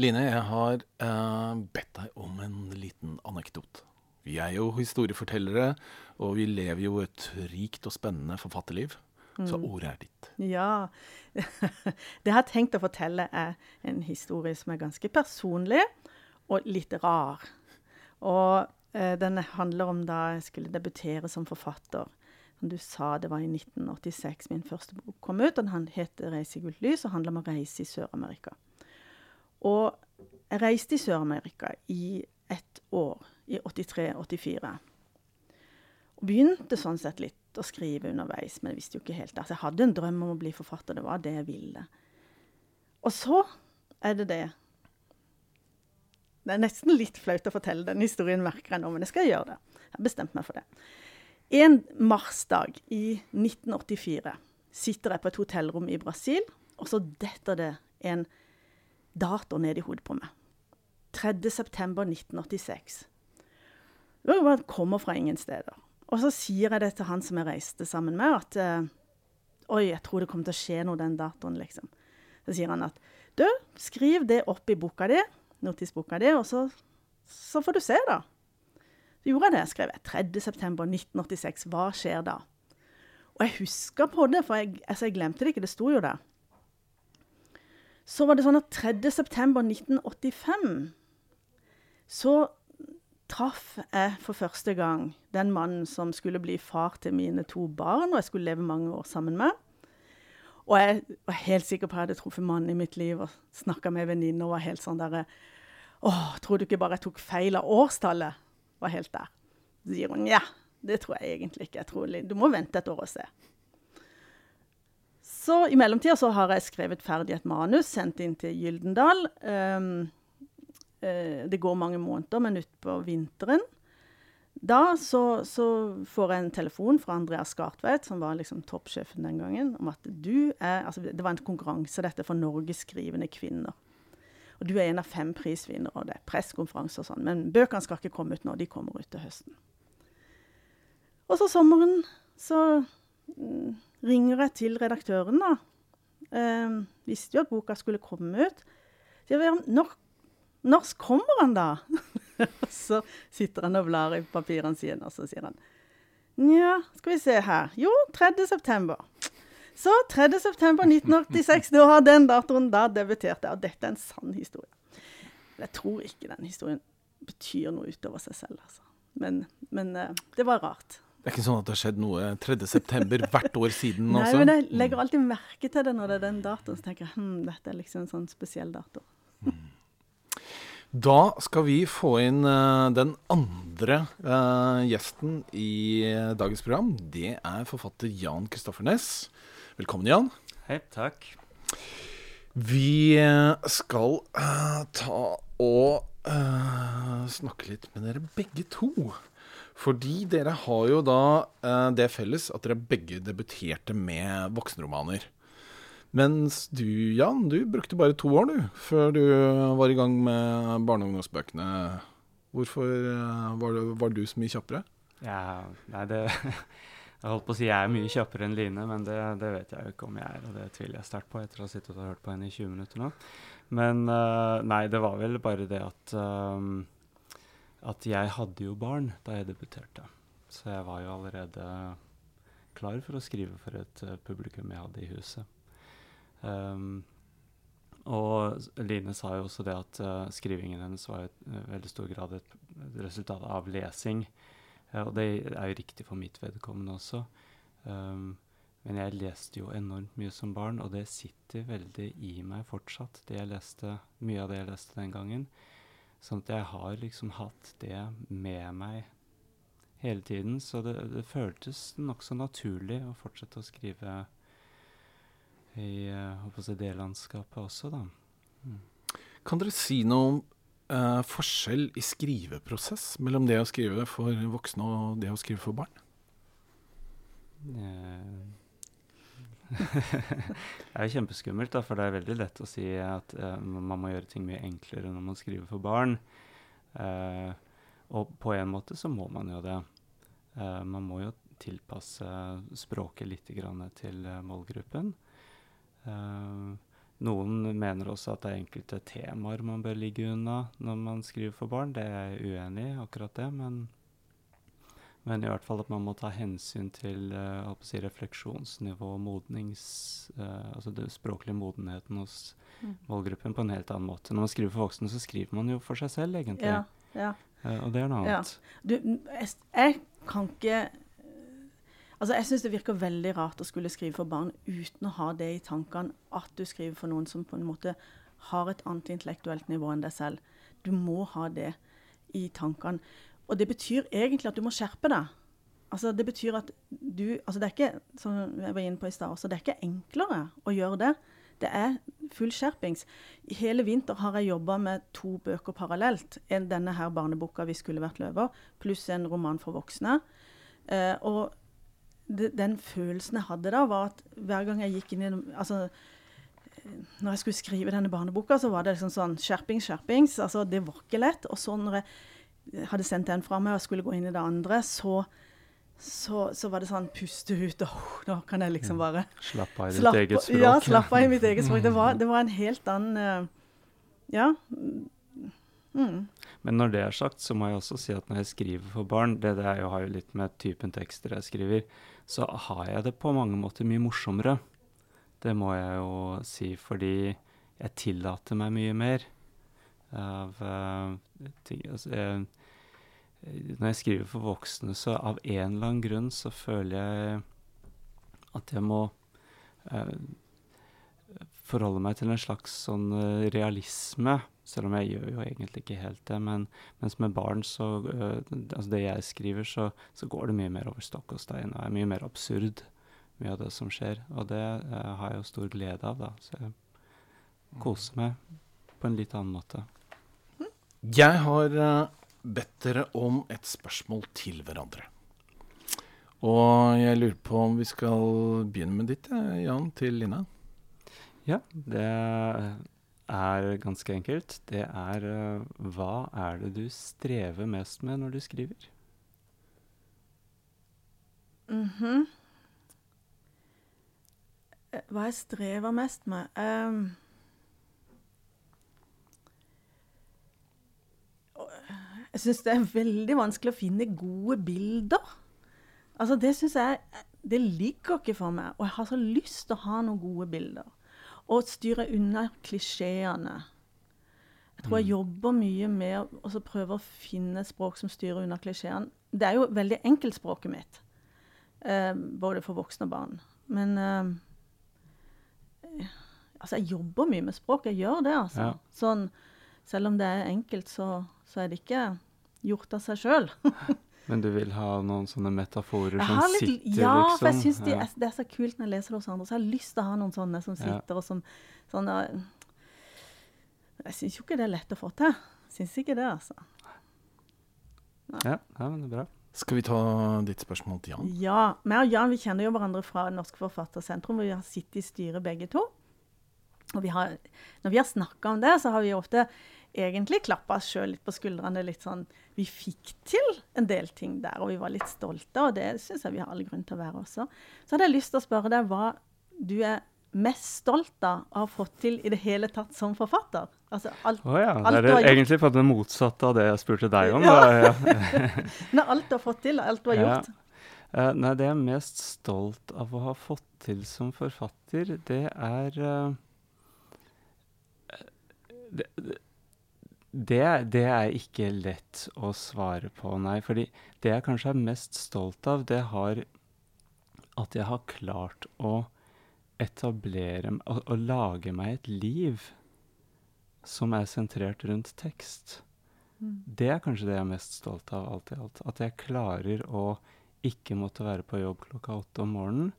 Line, jeg har uh, bedt deg om en liten anekdot. Vi er jo historiefortellere, og vi lever jo et rikt og spennende forfatterliv. Mm. Så ordet er ditt. Ja. det jeg har tenkt å fortelle, er en historie som er ganske personlig og litt rar. Og eh, den handler om da jeg skulle debutere som forfatter. Som du sa, det var i 1986 min første bok kom ut. og Den heter 'Reise i gult lys' og handler om å reise i Sør-Amerika. Og jeg reiste i Sør-Amerika i ett år, i 83-84. Og begynte sånn sett litt å skrive underveis, men jeg visste jo ikke helt. Altså, jeg hadde en drøm om å bli forfatter, det var det jeg ville. Og så er det det Det er nesten litt flaut å fortelle den historien, merker jeg nå, men jeg skal gjøre det. Jeg har bestemt meg for det. En marsdag i 1984 sitter jeg på et hotellrom i Brasil, og så detter det en dato ned i hodet på meg. 3.9.1986. Det kommer fra ingen steder. Og så sier jeg det til han som jeg reiste sammen med, at uh, Oi, jeg tror det kommer til å skje noe den datoen, liksom. Så sier han at du, skriv det opp i boka di, notisboka di, og så, så, får du se, da. Så gjorde jeg det. Skrev Jeg skrev 3.9.1986. Hva skjer da? Og jeg husker på det, for jeg, altså jeg glemte det ikke. Det sto jo der. Så var det sånn at 3.9.1985 så traff jeg for første gang den mannen som skulle bli far til mine to barn, og jeg skulle leve mange år sammen med. Og jeg var helt sikker på at jeg hadde truffet mannen i mitt liv og snakka med venninner og var helt sånn derre Å, tror du ikke bare jeg tok feil av årstallet? Var helt der. Så sier hun ja, det tror jeg egentlig ikke. Jeg tror, du må vente et år og se. Så i mellomtida så har jeg skrevet ferdig et manus, sendt inn til Gyldendal. Um, det går mange måneder, men utpå vinteren da så, så, får jeg en telefon fra Andreas Skartveit, som var liksom toppsjefen den gangen, om at du er altså Det var en konkurranse, dette, for Norges skrivende kvinner. Og du er en av fem prisvinnere, og det er pressekonferanse og sånn. Men bøkene skal ikke komme ut nå, de kommer ut til høsten. Og så sommeren så mm, ringer jeg til redaktøren, da. Eh, visste jo at boka skulle komme ut. Så jeg, når, når kommer han, da? så sitter han og blar i papirene sine, og så sier han Nja, skal vi se her. Jo, 3. september. Så 3. september 1986, da har den datoen, da debuterte jeg. Og dette er en sann historie. Jeg tror ikke den historien betyr noe utover seg selv, altså. Men, men uh, det var rart. Det er ikke sånn at det har skjedd noe 3.9. hvert år siden Nei, også? Men jeg legger alltid merke til det når det er den datoen. Så tenker jeg hm, dette er liksom en sånn spesiell dato. Mm. Da skal vi få inn uh, den andre uh, gjesten i uh, dagens program. Det er forfatter Jan Kristoffer Næss. Velkommen, Jan. Hei, takk. Vi skal ta og snakke litt med dere begge to. Fordi dere har jo da det felles at dere begge debuterte med voksenromaner. Mens du, Jan, du brukte bare to år, du, før du var i gang med barne- og ungdomsbøkene. Hvorfor eh, var, det, var, du så mye kjappere? Ja, nei, det Jeg holdt på å si jeg er mye kjappere enn Line, men det, det, vet jeg jo ikke om jeg er. Og det tviler jeg sterkt på etter å ha sittet og hørt på henne i 20 minutter nå. Men uh, nei, det var vel bare det at um, At jeg hadde jo barn da jeg debuterte. Så jeg var jo allerede klar for å skrive for et publikum jeg hadde i huset. Um, og Line sa jo også det at uh, skrivingen hennes var i uh, veldig stor grad et resultat av lesing. Uh, og det er jo riktig for mitt vedkommende også. Um, men jeg leste jo enormt mye som barn, og det sitter veldig i meg fortsatt. Det jeg leste, Mye av det jeg leste den gangen. Sånn at jeg har liksom hatt det med meg hele tiden. Så det, det føltes nokså naturlig å fortsette å skrive i uh, det landskapet også, da. Mm. Kan dere si noe om uh, forskjell i skriveprosess mellom det å skrive for voksne og det å skrive for barn? Uh, det er jo kjempeskummelt, da, for det er veldig lett å si at uh, man må gjøre ting mye enklere når man skriver for barn. Uh, og på en måte så må man jo det. Man må jo tilpasse språket litt til målgruppen. Uh, noen mener også at det er enkelte temaer man bør ligge unna når man skriver for barn. Det er jeg uenig i, akkurat det. Men, men, i hvert fall at man må ta hensyn til uh, si refleksjonsnivå og modnings... Uh, altså den språklige modenheten hos mm. målgruppen på en helt annen måte. Når man skriver for voksne, så skriver man jo for seg selv, egentlig. Ja, ja. og det er noe annet. Ja. Du, jeg, jeg kan ikke Altså, Jeg syns det virker veldig rart å skulle skrive for barn uten å ha det i tankene at du skriver for noen som på en måte har et annet intellektuelt nivå enn deg selv. Du må ha det i tankene. Og det betyr egentlig at du må skjerpe deg. Altså, det betyr at du altså Det er ikke som jeg var inne på i sted også, det er ikke enklere å gjøre det. Det er full skjerpings. I hele vinter har jeg jobba med to bøker parallelt. En, denne her barneboka 'Vi skulle vært løver', pluss en roman for voksne. Eh, og den følelsen jeg hadde da, var at hver gang jeg gikk inn i altså, Når jeg skulle skrive denne barneboka, så var det liksom sånn skjerpings, skjerpings. Altså, det var ikke lett. Og så når jeg hadde sendt den fra meg og skulle gå inn i det andre, så, så, så var det sånn puste ut. og nå kan jeg liksom bare Slappe av i ditt eget språk. Ja, slappe av i mitt eget språk. Det var, det var en helt annen uh, Ja. Mm. Men når det er sagt, så må jeg også si at når jeg skriver for barn, det, det jo, har jo litt med typen tekster jeg skriver, så har jeg det på mange måter mye morsommere. Det må jeg jo si, fordi jeg tillater meg mye mer av uh, ting altså, jeg, Når jeg skriver for voksne, så av en eller annen grunn så føler jeg at jeg må uh, forholde meg til en slags sånn uh, realisme selv om jeg gjør jo egentlig ikke helt det. Men mens med barn, så uh, Altså det jeg skriver, så, så, går det mye mer over stokk og stein. Og er mye mer absurd, mye av det som skjer. Og det uh, har jeg jo stor glede av, da. Så jeg koser meg på en litt annen måte. Jeg har uh, bedt dere om et spørsmål til hverandre. Og jeg lurer på om vi skal begynne med ditt, Jan, til Lina. Ja, det er ganske enkelt. Det er uh, hva er det du strever mest med når du skriver? Mm -hmm. Hva jeg strever mest med um, Jeg syns det er veldig vanskelig å finne gode bilder. Altså, det syns jeg Det ligger ikke for meg. Og jeg har så lyst til å ha noen gode bilder. Og styre unna klisjeene. Jeg tror jeg mm. jobber mye med å prøve å finne språk som styrer unna klisjeene. Det er jo veldig enkelt, språket mitt. Eh, både for voksne og barn. Men eh, altså, jeg jobber mye med språk. Jeg gjør det, altså. Ja. Sånn, Selv om det er enkelt, så, så er det ikke gjort av seg sjøl. Men du vil ha noen sånne metaforer som litt, sitter, ja, liksom? for jeg syns de Ja. det er så kult når jeg leser det hos andre. Så jeg har lyst til å ha noen sånne som Ja. sitter og som sånn, ja, Jeg syns jo ikke det er lett å få til. Syns ikke det, altså. Ja, ja, men det er bra. Skal vi ta ditt spørsmål til Jan? Ja. meg og Jan vi kjenner jo hverandre fra Norsk Forfattersentrum, hvor vi har sittet i styret begge to. Og vi har, når vi har snakka om det, så har vi ofte egentlig klappa oss sjøl litt på skuldrene. litt sånn, Vi fikk til en del ting der, og vi var litt stolte, og det syns jeg vi har all grunn til å være også. Så hadde jeg lyst til å spørre deg hva du er mest stolt av å ha fått til i det hele tatt som forfatter? Altså alt, Å ja. Alt Det er egentlig på det motsatte av det jeg spurte deg om. Ja. Da. Ja. Når alt du har fått til, alt du har gjort. Uh, nei, det jeg er mest stolt av å ha fått til som forfatter, det er uh, det, det, det, det er ikke lett å svare på, nei. Fordi det jeg kanskje er mest stolt av, det har at jeg har klart å etablere å, å lage meg et liv som er sentrert rundt tekst. Det er kanskje det jeg er mest stolt av alt i alt. At jeg klarer å ikke måtte være på jobb klokka åtte om morgenen,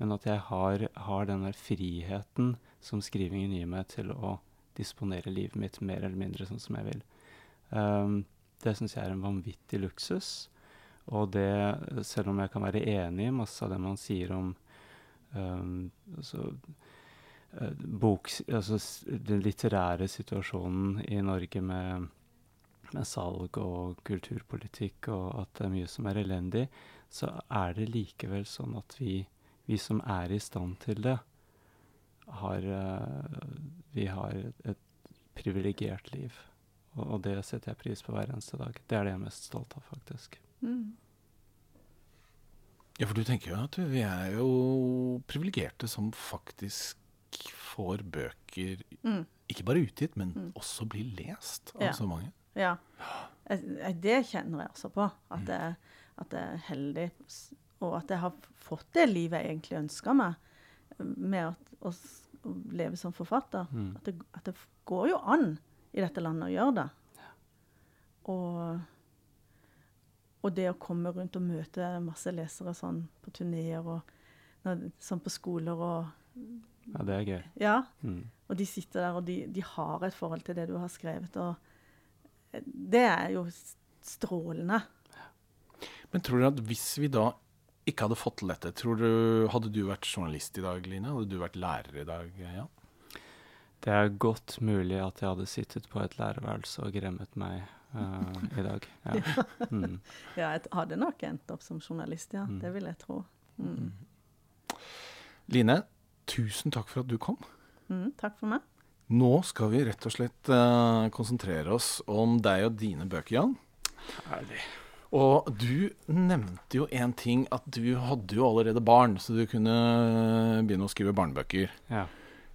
men at jeg har, har den der friheten som skrivingen gir meg til å disponere livet mitt mer eller mindre sånn som jeg vil. Um, det syns jeg er en vanvittig luksus. Og det, selv om jeg kan være enig i masse av det man sier om um, altså, uh, bok, altså den litterære situasjonen i Norge med, med salg og kulturpolitikk, og at det er mye som er elendig, så er det likevel sånn at vi, vi som er i stand til det, har, eh, vi har et, privilegert liv. Og, og det setter jeg pris på hver eneste dag. Det er det jeg er mest stolt av, faktisk. Mm. Ja, for du tenker jo at vi er jo privilegerte som faktisk får bøker Mm. ikke bare utgitt, men Mm. også blir lest av Ja. så mange. Ja. Det kjenner jeg også på. At jeg, at jeg er heldig, og at jeg har fått det livet jeg egentlig ønska meg, med at, å, å leve som forfatter. Mm. At, det, at det går jo an i dette landet å gjøre det. Og, og det å komme rundt og møte masse lesere sånn på turneer og når, sånn på skoler og Ja, det er gøy. Ja. Mm. Og de sitter der, og de, de har et forhold til det du har skrevet. Og eh, det er jo strålende. Men tror du at hvis vi da ikke hadde fått til dette, tror du, hadde du vært journalist i dag, Line? Hadde du vært lærer i dag, Jan? Det er godt mulig at jeg hadde sittet på et lærerværelse og gremmet meg uh, i dag. Ja. Mm. Ja, jeg hadde nok endt opp som journalist, ja. Mm. Det vil jeg tro. Mm. Line, tusen takk for at du kom. Mm, takk for meg. Nå skal vi rett og slett uh, konsentrere oss om deg og dine bøker, Jan. Herlig. Og du nevnte jo en ting, at du hadde jo allerede barn, så du kunne begynne å skrive barnebøker. Ja.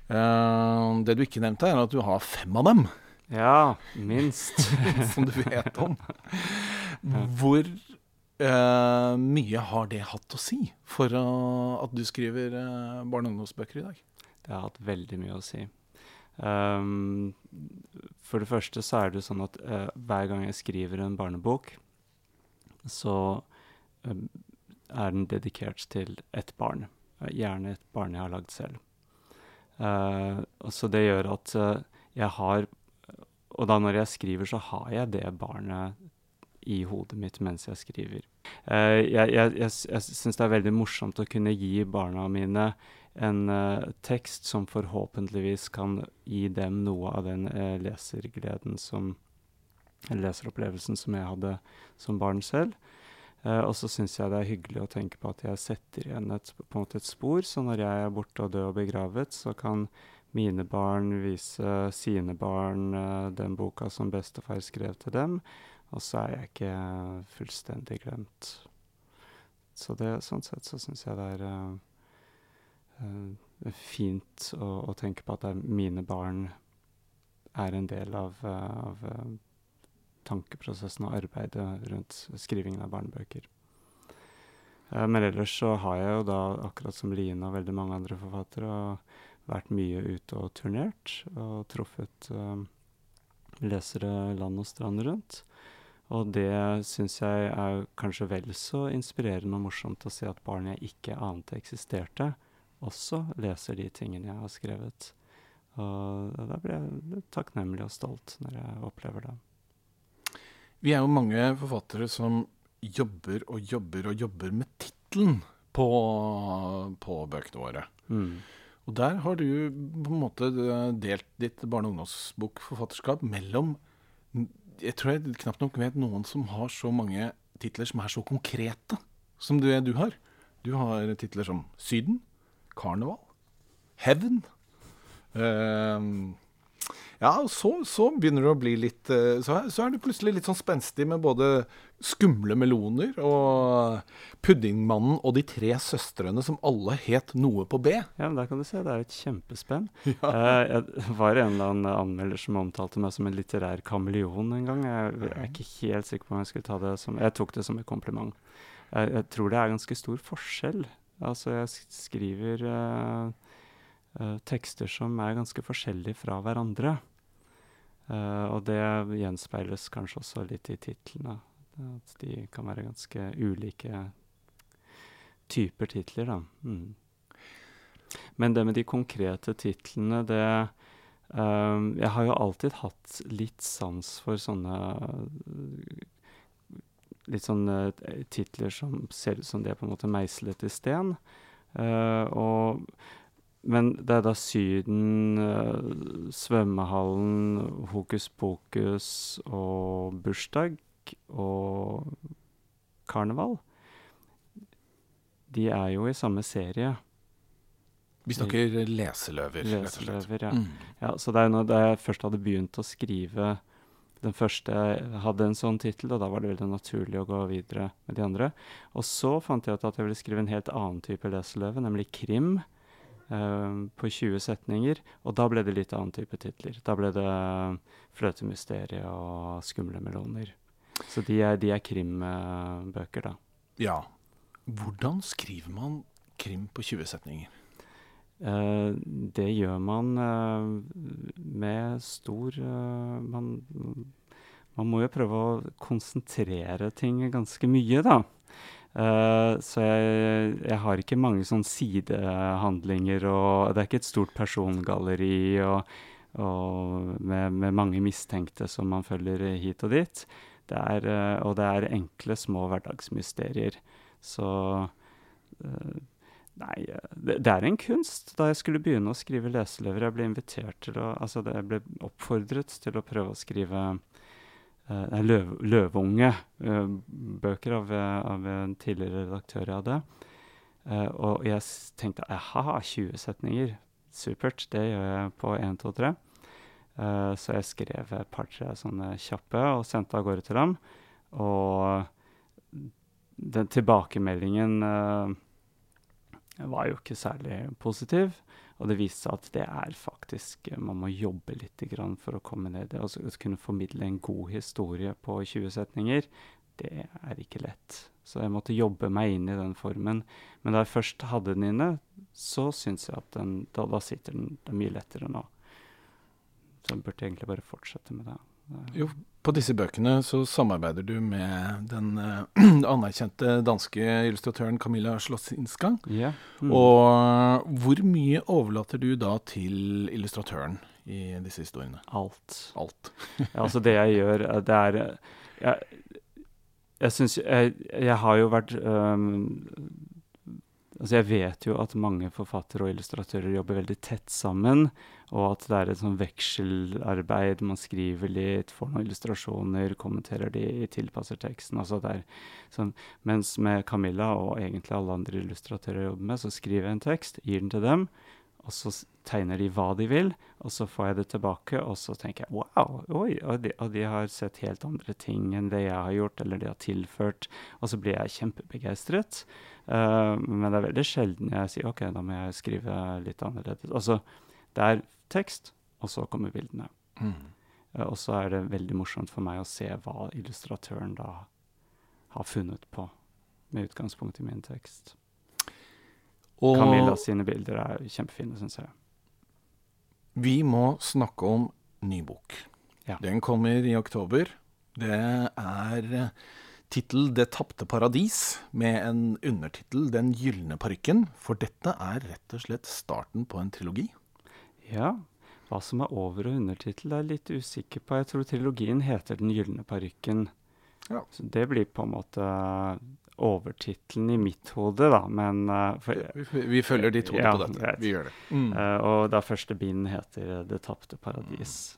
Uh, det du ikke nevnte, er at du har fem av dem, ja, minst. som du vet om. Hvor uh, mye har det hatt å si for eh, at du skriver eh, barne- og ungdomsbøker i dag? Det har hatt veldig mye å si. Um, for det første så er det jo sånn at eh, hver gang jeg skriver en barnebok, så er den dedikert til ett barn. Gjerne et barn jeg har lagd selv. Eh, så det gjør at eh, jeg har Og da når jeg skriver, så har jeg det barnet i hodet mitt mens jeg skriver. Eh, jeg jeg, jeg, jeg syns det er veldig morsomt å kunne gi barna mine en uh, tekst som forhåpentligvis kan gi dem noe av den uh, lesergleden som leseropplevelsen som jeg hadde som barn selv. Eh, og så syns jeg det er hyggelig å tenke på at jeg setter igjen et, på en måte et spor, så når jeg er borte og død og begravet, så kan mine barn vise sine barn eh, den boka som bestefar skrev til dem, og så er jeg ikke fullstendig glemt. Så det, sånn sett så syns jeg det er eh, eh, fint å, å tenke på at mine barn er en del av, eh, av eh, tankeprosessen og arbeidet rundt skrivingen av barnebøker. Eh, men ellers så har jeg jo da, akkurat som Line og veldig mange andre forfattere, vært mye ute og turnert og truffet uh, lesere land og strand rundt. Og det syns jeg er kanskje vel så inspirerende og morsomt å se at barn jeg ikke ante eksisterte, også leser de tingene jeg har skrevet. Og da blir jeg takknemlig og stolt når jeg opplever det. Vi er jo mange forfattere som jobber og jobber og jobber med tittelen på, på, bøkene våre. Mm. Og der har du på en måte delt ditt barne- og ungdomsbokforfatterskap mellom Jeg tror jeg knapt nok vet noen som har så mange titler som er så konkrete som du, du har. Du har titler som Syden, Karneval, Hevn. Uh, ja, og så, så, begynner det å bli litt uh, så, så, er det plutselig litt sånn spenstig med både skumle meloner og Puddingmannen og De tre søstrene, som alle het noe på B. Ja, men der kan du se. Det er et kjempespenn. Ja. Uh, jeg var en eller annen anmelder som omtalte meg som en litterær kameleon en gang. Jeg, jeg, er ikke helt sikker på om jeg skulle ta det som Jeg tok det som et kompliment. Jeg, jeg tror det er ganske stor forskjell. Altså, jeg skriver uh, tekster som er ganske forskjellige fra hverandre. Uh, og det gjenspeiles kanskje også litt i titlene. At de kan være ganske ulike typer titler, da. Mm. Men det med de konkrete titlene, det um, Jeg har jo alltid hatt litt sans for sånne Litt sånne titler som ser ut som de er på en måte meislet i sten. Uh, og men det er da Syden, uh, svømmehallen, Hokus pokus og bursdag og karneval. De er jo i samme serie. Vi snakker leseløver, leseløver Ja. Mm. ja. Så det er jo da jeg først hadde begynt å skrive den første hadde en sånn tittel, og da var det veldig naturlig å gå videre med de andre. Og så fant jeg ut at jeg ville skrive en helt annen type leseløve, nemlig krim. Uh, på 20 setninger. Og da ble det litt annen type titler. Da ble det uh, 'Fløtemysteriet' og 'Skumle meloner'. Så de er, de er krimbøker, uh, da. Ja. Hvordan skriver man krim på 20 setninger? Uh, det gjør man uh, med stor man, man må jo prøve å konsentrere ting ganske mye, da. Uh, så jeg, jeg, har ikke mange sånne sidehandlinger, og det er ikke et stort persongalleri og, og med, med, mange mistenkte som man følger hit og dit. Det er, uh, og det er enkle, små hverdagsmysterier. Så uh, Nei, det, det, er en kunst. Da jeg skulle begynne å skrive leseløver, jeg ble invitert til å Altså, jeg ble oppfordret til å prøve å skrive uh, løv, Løveunge-bøker uh, av, av, en tidligere redaktør jeg hadde. Uh, og jeg tenkte aha, 20 setninger. Supert. Det gjør jeg på 1, 2, 3. så jeg skrev et par-tre sånne kjappe og sendte av gårde til ham. Og den tilbakemeldingen var jo ikke særlig positiv. Og det viste seg at det er faktisk eh, Man må jobbe litt for å komme ned i det. Altså, å kunne formidle en god historie på 20 setninger, det er ikke lett. Så jeg måtte jobbe meg inn i den formen. Men da jeg først hadde den inne, så syns jeg at den, da, da sitter den, den mye lettere nå. Så jeg burde egentlig bare fortsette med det. Jo, på disse bøkene så samarbeider du med den uh, anerkjente danske illustratøren Camilla Slotsinska. Yeah. Mm. Og hvor mye overlater du da til illustratøren i disse historiene? Alt. Alt. ja, altså det jeg gjør, det er Jeg, jeg syns jeg, jeg, har jo vært um, Altså jeg vet jo at mange forfattere og illustratører jobber veldig tett sammen, og at det er et sånn vekselarbeid. Man skriver litt, får noen illustrasjoner, kommenterer de, tilpasser teksten. altså det er sånn, Mens med Camilla og egentlig alle andre illustratører jeg jobber med, så skriver jeg en tekst, gir den til dem, og så tegner de hva de vil, og så får jeg det tilbake, og så tenker jeg wow, oi, og de, og de, har sett helt andre ting enn det jeg har gjort, eller de har tilført, og så blir jeg kjempebegeistret. Uh, men det er veldig sjelden jeg sier OK, da må jeg skrive litt annerledes. Altså, det er tekst, og så kommer bildene. Mm. Uh, og så er det veldig morsomt for meg å se hva illustratøren da har funnet på, med utgangspunkt i min tekst. Og Camilla sine bilder er kjempefine, syns jeg. Vi må snakke om ny bok. Ja. Den kommer i oktober. Det er eh, tittel 'Det tapte paradis', med en undertittel 'Den gylne parykken'. For dette er rett og slett starten på en trilogi. Ja. Hva som er over- og undertittel, er jeg litt usikker på. Jeg tror trilogien heter 'Den gylne parykken'. Ja. Så det blir på en måte overtittelen i mitt hode, da. Men uh, for, Vi, vi følger ditt hode Ja, på dette. greit. Vi gjør det. Mm. uh, Og da første bind heter 'Det tapte paradis'.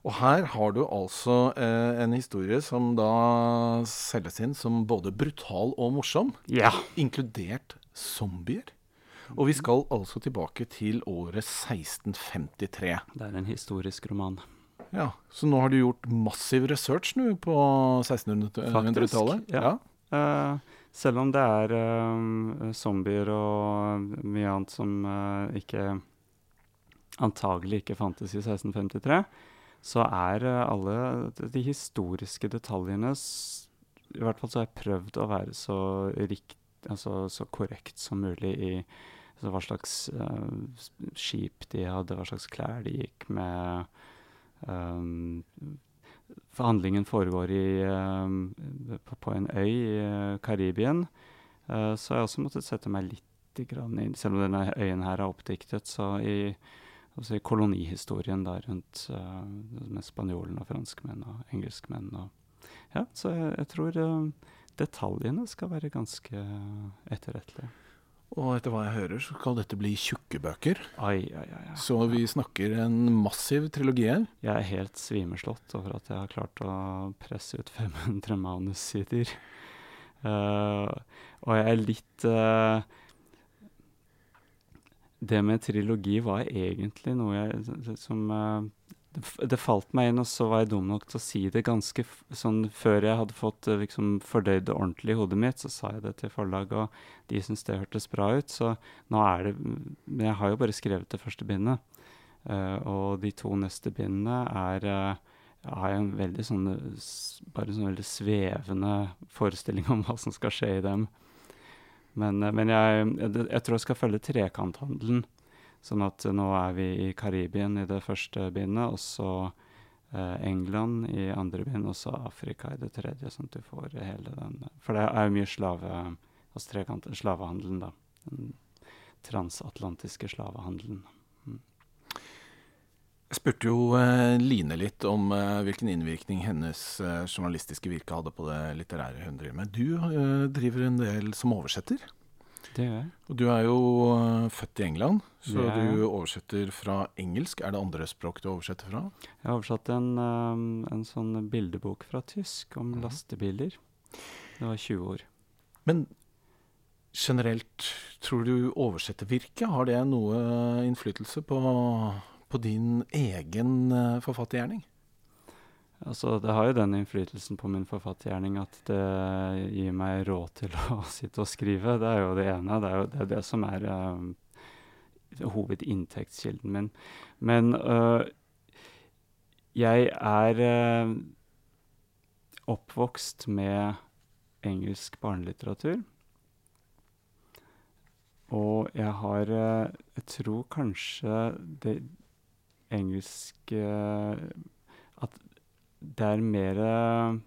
Og her har du altså eh, en historie som da selges inn som både brutal og morsom, Ja. inkludert zombier. Og vi skal altså tilbake til året 1653. Det er en historisk roman. Ja, Så nå har du gjort massiv research nå på 1600-tallet? ja. Eh, selv om det er uh, zombier og mye annet som uh, ikke antagelig ikke fantes i 1653, så er eh, alle de, historiske detaljene I hvert fall så har jeg prøvd å være så rikt, altså så korrekt som mulig i altså hva slags uh, skip de hadde, hva slags klær de gikk med. Um, Forhandlingen foregår i, eh, på, en øy i eh, Karibien. Så jeg også måttet sette meg litt inn, selv om denne øyen her er oppdiktet, så i, altså i kolonihistorien der rundt uh, med spanjolene og franskmenn og engelskmenn. Og, ja, så jeg, jeg tror uh, detaljene skal være ganske etterrettelige. Og etter hva jeg hører, så skal dette bli tjukke bøker. Ai, ai, ai. Så vi snakker en massiv trilogi her. Jeg er helt svimeslått over at jeg har klart å presse ut 500 manussider. Uh, og jeg er litt eh, Det med trilogi var egentlig noe jeg som eh, det, det falt meg inn, og så var jeg dum nok til å si det ganske sånn før jeg hadde fått eh, liksom fordøyd det ordentlig i hodet mitt, så sa jeg det til forlaget, og de syntes det hørtes bra ut. Så nå er det Men jeg har jo bare skrevet det første bindet. Uh, og de to neste bindene er jeg har en veldig sånn bare en sånn veldig svevende forestilling om hva som skal skje i dem. Men, eh, men jeg, jeg, tror jeg skal følge trekanthandelen. Sånn at eh, nå er vi i Karibien i det første bindet, og så eh, England i andre bind, og så Afrika i det tredje. Sånn at du får hele den For det er jo mye slave, altså trekant, slavehandelen, da. Den transatlantiske slavehandelen. Jeg spurte jo eh, Line litt om eh, hvilken innvirkning hennes eh, journalistiske virke hadde på det litterære hun driver med. Du driver en del som oversetter. Det gjør jeg. Og du er jo født i England, så er du oversetter fra engelsk. Er det andre språk du oversetter fra? Jeg har oversatt en, um, en sånn bildebok fra tysk om Mhm. lastebiler. Det var 20 år. Men generelt, tror du oversettervirket, har det noe innflytelse på, på din egen eh, forfattergjerning? Altså, det har jo den innflytelsen på min forfattergjerning at det gir meg råd til å sitte og skrive. Det er jo det ene. Det er jo det, er det som er um, hovedinntektskilden min. Men uh, jeg er uh, oppvokst med engelsk barnelitteratur. Og jeg har Jeg tror kanskje det engelske At det er mer,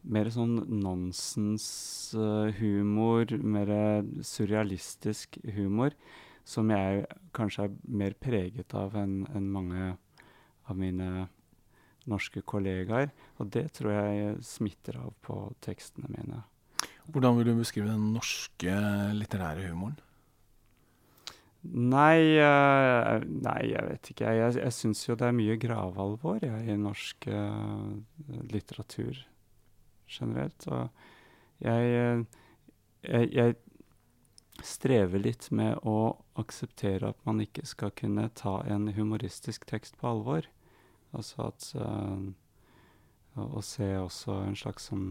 mer sånn nonsenshumor, mer surrealistisk humor, som jeg kanskje er mer preget av enn enn mange av mine norske kollegaer. Og det tror jeg smitter av på tekstene mine. Hvordan vil du beskrive den norske litterære humoren? Nei, eh, nei, jeg vet ikke. Jeg, jeg, syns jo det er mye gravalvor ja, i norsk uh, litteratur generelt. Og jeg, eh, jeg, jeg strever litt med å akseptere at man ikke skal kunne ta en humoristisk tekst på alvor. Altså at uh, å, se også en slags sånn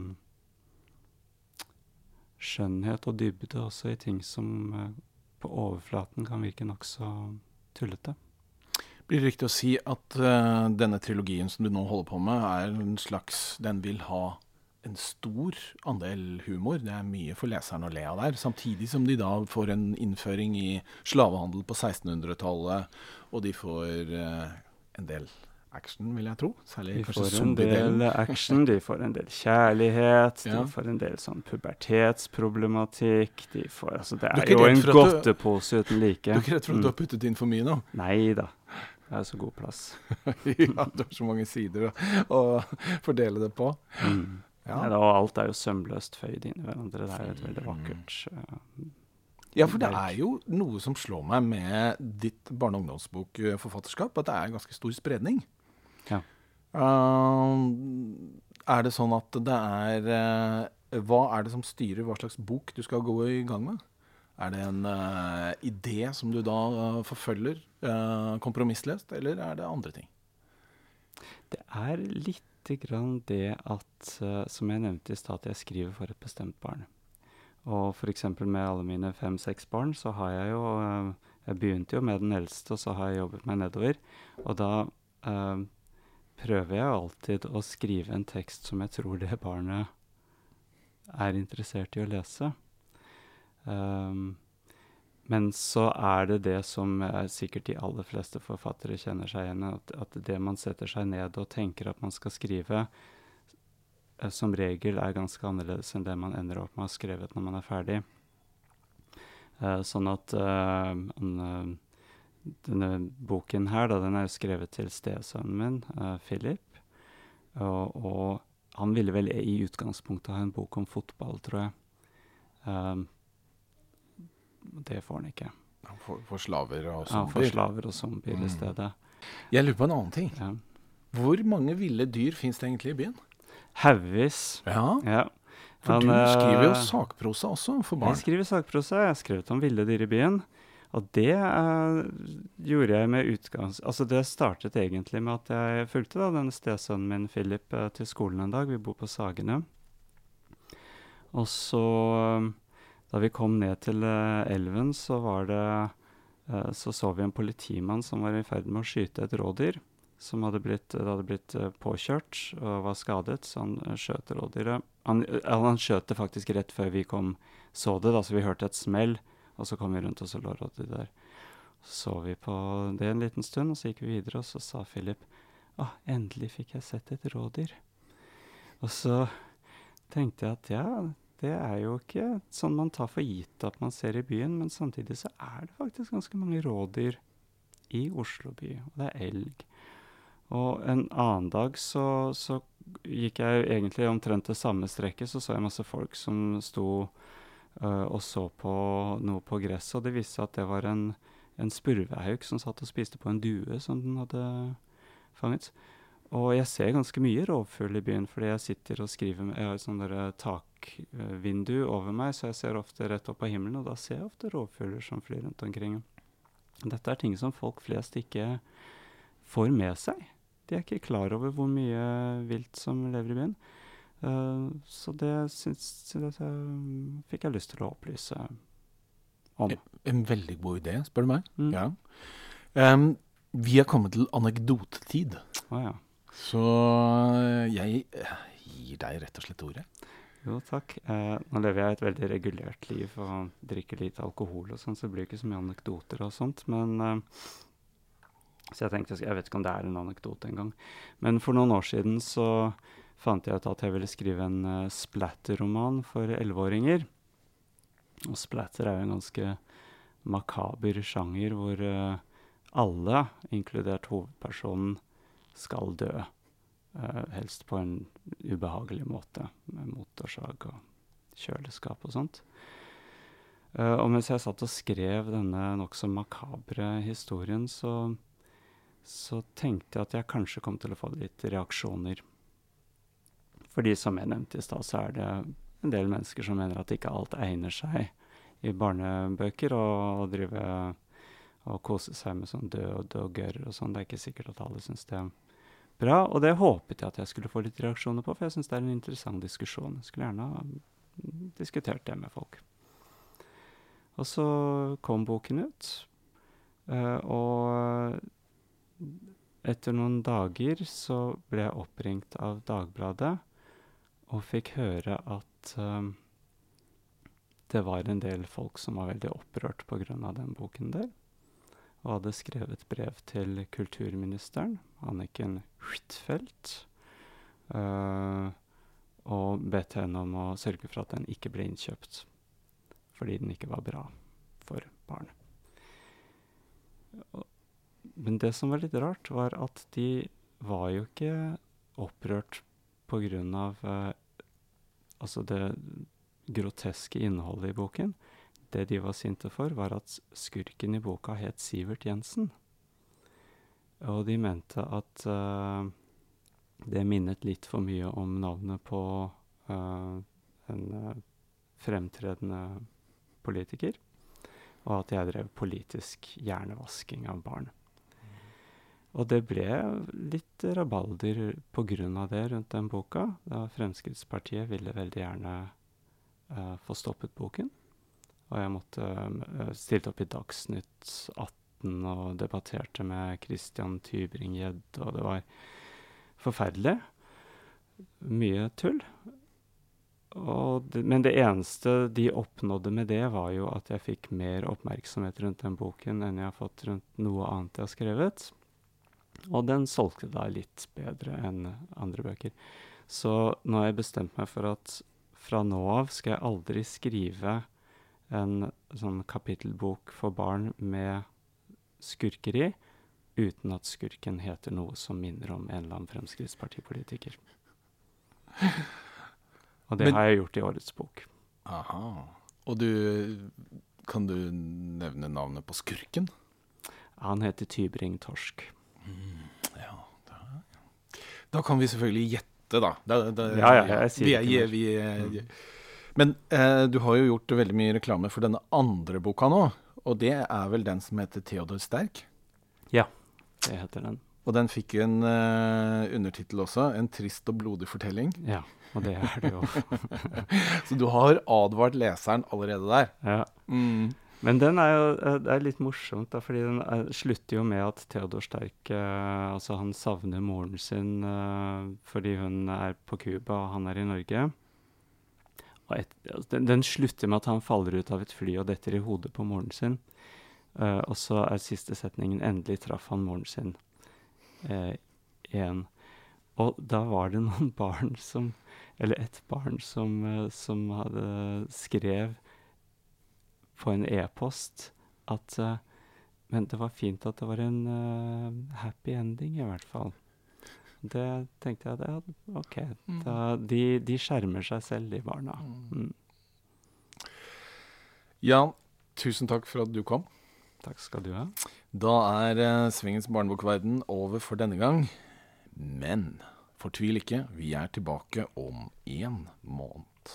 skjønnhet og dybde også i ting som eh, på overflaten kan virke nokså tullete. Blir det riktig å si at uh, denne trilogien som du nå holder på med, er en slags Den vil ha en stor andel humor. Det er mye for leseren å le av der. Samtidig som de da får en innføring i slavehandel på 1600-tallet, og de får uh, en del action, vil jeg tro. Særlig De kanskje får en del action, de får en del kjærlighet, Ja. de får en del sånn pubertetsproblematikk. De får, altså, det er er jo en godtepose uten like. Du er ikke redd for at du har Mm. puttet inn for mye nå? Nei da. Det er så god plass. ja, du har så mange sider å, å fordele det på. Mm. Ja. Nei, da, og alt er jo sømløst føyd inn i hverandre. Det er jo et veldig vakkert uh, Ja, for det er jo noe som slår meg med ditt barne- og ungdomsbokforfatterskap, at det er ganske stor spredning. Uh, er det sånn at det er eh, Hva er det som styrer hva slags bok du skal gå i gang med? Er det en uh, idé som du da uh, forfølger uh, kompromissløst, eller er det andre ting? Det er lite grann det at, eh, som jeg nevnte i stad, at jeg skriver for et bestemt barn. Og f.eks. med alle mine fem-seks barn, så har jeg jo eh, Jeg begynte jo med den eldste, og så har jeg jobbet meg nedover. Og da eh, prøver jeg alltid å skrive en tekst som jeg tror det barnet er interessert i å lese. Um, men så er det det som eh, sikkert de aller fleste forfattere kjenner seg igjen i, at, at det man setter seg ned og tenker at man skal skrive, eh, som regel er ganske annerledes enn det man ender opp med å ha skrevet når man er ferdig. Eh, sånn at eh, eh, denne boken her, da, den er jo skrevet til stesønnen min, uh, Philip. Og, og han ville vel i utgangspunktet ha en bok om fotball, tror jeg. Um, det får han ikke. Han får, får slaver og Han får slaver og zombier Mm. i stedet. Jeg lurer på en annen ting. Ja. Hvor mange ville dyr fins det egentlig i byen? Hauvis. Ja, Ja. for Han, du skriver jo eh, sakprosa også for barn. Jeg skriver sakprosa. Jeg har skrevet om ville dyr i byen. Og det uh, gjorde jeg med utgangs... Altså det startet egentlig med at jeg fulgte da denne stesønnen min Philip uh, til skolen en dag. Vi bor på Sagene. Og så, eh, da vi kom ned til uh, elven, så var det Så så vi en politimann som var i ferd med å skyte et rådyr. Som hadde blitt, det hadde blitt påkjørt og var skadet, så han skjøt rådyret. Han, han skjøt det faktisk rett før vi kom så det, da, så vi hørte et smell. Og så kom vi rundt, og så lå Roddy der. Så så vi på det en liten stund, og så gikk vi videre, og så sa Philip Å, endelig fikk jeg sett et rådyr. Og så tenkte jeg at ja, det er jo ikke sånn man tar for gitt at man ser i byen, men samtidig så er det faktisk ganske mange rådyr i Oslo by, og det er elg. Og en annen dag så, så gikk jeg egentlig omtrent det samme strekket, så så jeg masse folk som sto og så på noe på gresset, og det viste seg at det var en, en spurvehauk som satt og spiste på en due som den hadde fanget. Og jeg ser ganske mye rovfugl i byen, fordi jeg sitter og skriver med Jeg har et sånt der takvindu over meg, så jeg ser ofte rett opp på himmelen, og da ser jeg ofte rovfugler som flyr rundt omkring. Dette er ting som folk flest ikke får med seg. De er ikke klar over hvor mye vilt som lever i byen. Eh, så det syns jeg eh, fikk jeg lyst til å opplyse om. En veldig god idé, spør du meg. Mm. Ja. Um, vi er kommet til anekdotetid, Ah, ja. så jeg eh, gir deg rett og slett ordet. Jo, takk. Eh, nå lever jeg et veldig regulert liv og drikker lite alkohol og sånn, så det blir ikke så mye anekdoter og sånt. Men eh, Så jeg tenkte Jeg vet ikke om det er en anekdote engang. Men for noen år siden så fant jeg ut at jeg ville skrive en uh, splatter-roman for elleveåringer. Og splatter er jo en ganske makaber sjanger hvor uh, alle, inkludert hovedpersonen, skal dø. Uh, helst på en ubehagelig måte, med motorsag og kjøleskap og sånt. Uh, og mens jeg satt og skrev denne nokså makabre historien, så, så tenkte jeg at jeg kanskje kom til å få litt reaksjoner. Fordi som jeg nevnte i stad, så er det en del mennesker som mener at ikke alt egner seg i barnebøker, og drive og kose seg med sånn død og gørr og sånn. Det er ikke sikkert at alle syns det er bra, og det håpet jeg at jeg skulle få litt reaksjoner på, for jeg syns det er en interessant diskusjon. Jeg skulle gjerne ha diskutert det med folk. Og så kom boken ut, eh, og etter noen dager så ble jeg oppringt av Dagbladet og fikk høre at eh, det var en del folk som var veldig opprørt pga. den boken der. og hadde skrevet brev til kulturministeren, Anniken Huitfeldt, uh, og bedt henne om å sørge for at den ikke ble innkjøpt fordi den ikke var bra for barn. Men det som var litt rart, var at de var jo ikke opprørt av uh, altså det groteske innholdet i boken. Det de var sinte for, var at skurken i boka het Sivert Jensen. Og de mente at uh, det minnet litt for mye om navnet på uh, en uh, fremtredende politiker. Og at jeg drev politisk hjernevasking av barn. Og det ble litt rabalder pga. det rundt den boka. Da Fremskrittspartiet ville veldig gjerne få stoppet boken. Og jeg måtte uh, stilte opp i Dagsnytt 18 og debatterte med Christian Tybring-Gjedde, og det var forferdelig. Mye tull. Det, men det eneste de oppnådde med det, var jo at jeg fikk mer oppmerksomhet rundt den boken enn jeg har fått rundt noe annet jeg har skrevet. Og den solgte da litt bedre enn andre bøker. Så nå har jeg bestemt meg for at fra nå av skal jeg aldri skrive en sånn kapittelbok for barn med skurkeri, uten at skurken heter noe som minner om en eller annen Fremskrittspartipolitiker. Og det Men, har jeg gjort i årets bok. Aha. Og du Kan du nevne navnet på skurken? Han heter Tybring Torsk. Mm, ja, da, da, kan vi selvfølgelig gjette, da. da, da ja, ja, jeg sier vi, ikke. Vi, vi, mm. Men eh, du har jo gjort veldig mye reklame for denne andre boka nå. Og det er vel den som heter 'Theodor Sterk'? Ja, det heter den. Og den fikk jo en uh, undertittel også. 'En trist og blodig fortelling'. Ja, og det er det jo. Så du har advart leseren allerede der. Ja. Mm. Men den er jo eh, det er litt morsomt, da, fordi den er, slutter jo med at Theodor Sterk eh, altså han savner moren sin eh, fordi hun er på Cuba og han er i Norge. Et, altså, den, den, slutter med at han faller ut av et fly og detter i hodet på moren sin. Eh, og så er siste setningen 'endelig traff han moren sin' uh, igjen. Og da var det noen barn som Eller et barn som, som hadde skrev på en e-post at Men det var fint at det var en happy ending, i hvert fall. Det tenkte jeg det, OK. Mm. Da, de, de, skjermer seg selv, de barna. Mm. mm. Jan, tusen takk for at du kom. Takk skal du ha. Da er uh, Svingens barnebokverden over for denne gang. Men fortvil ikke, vi er tilbake om én måned.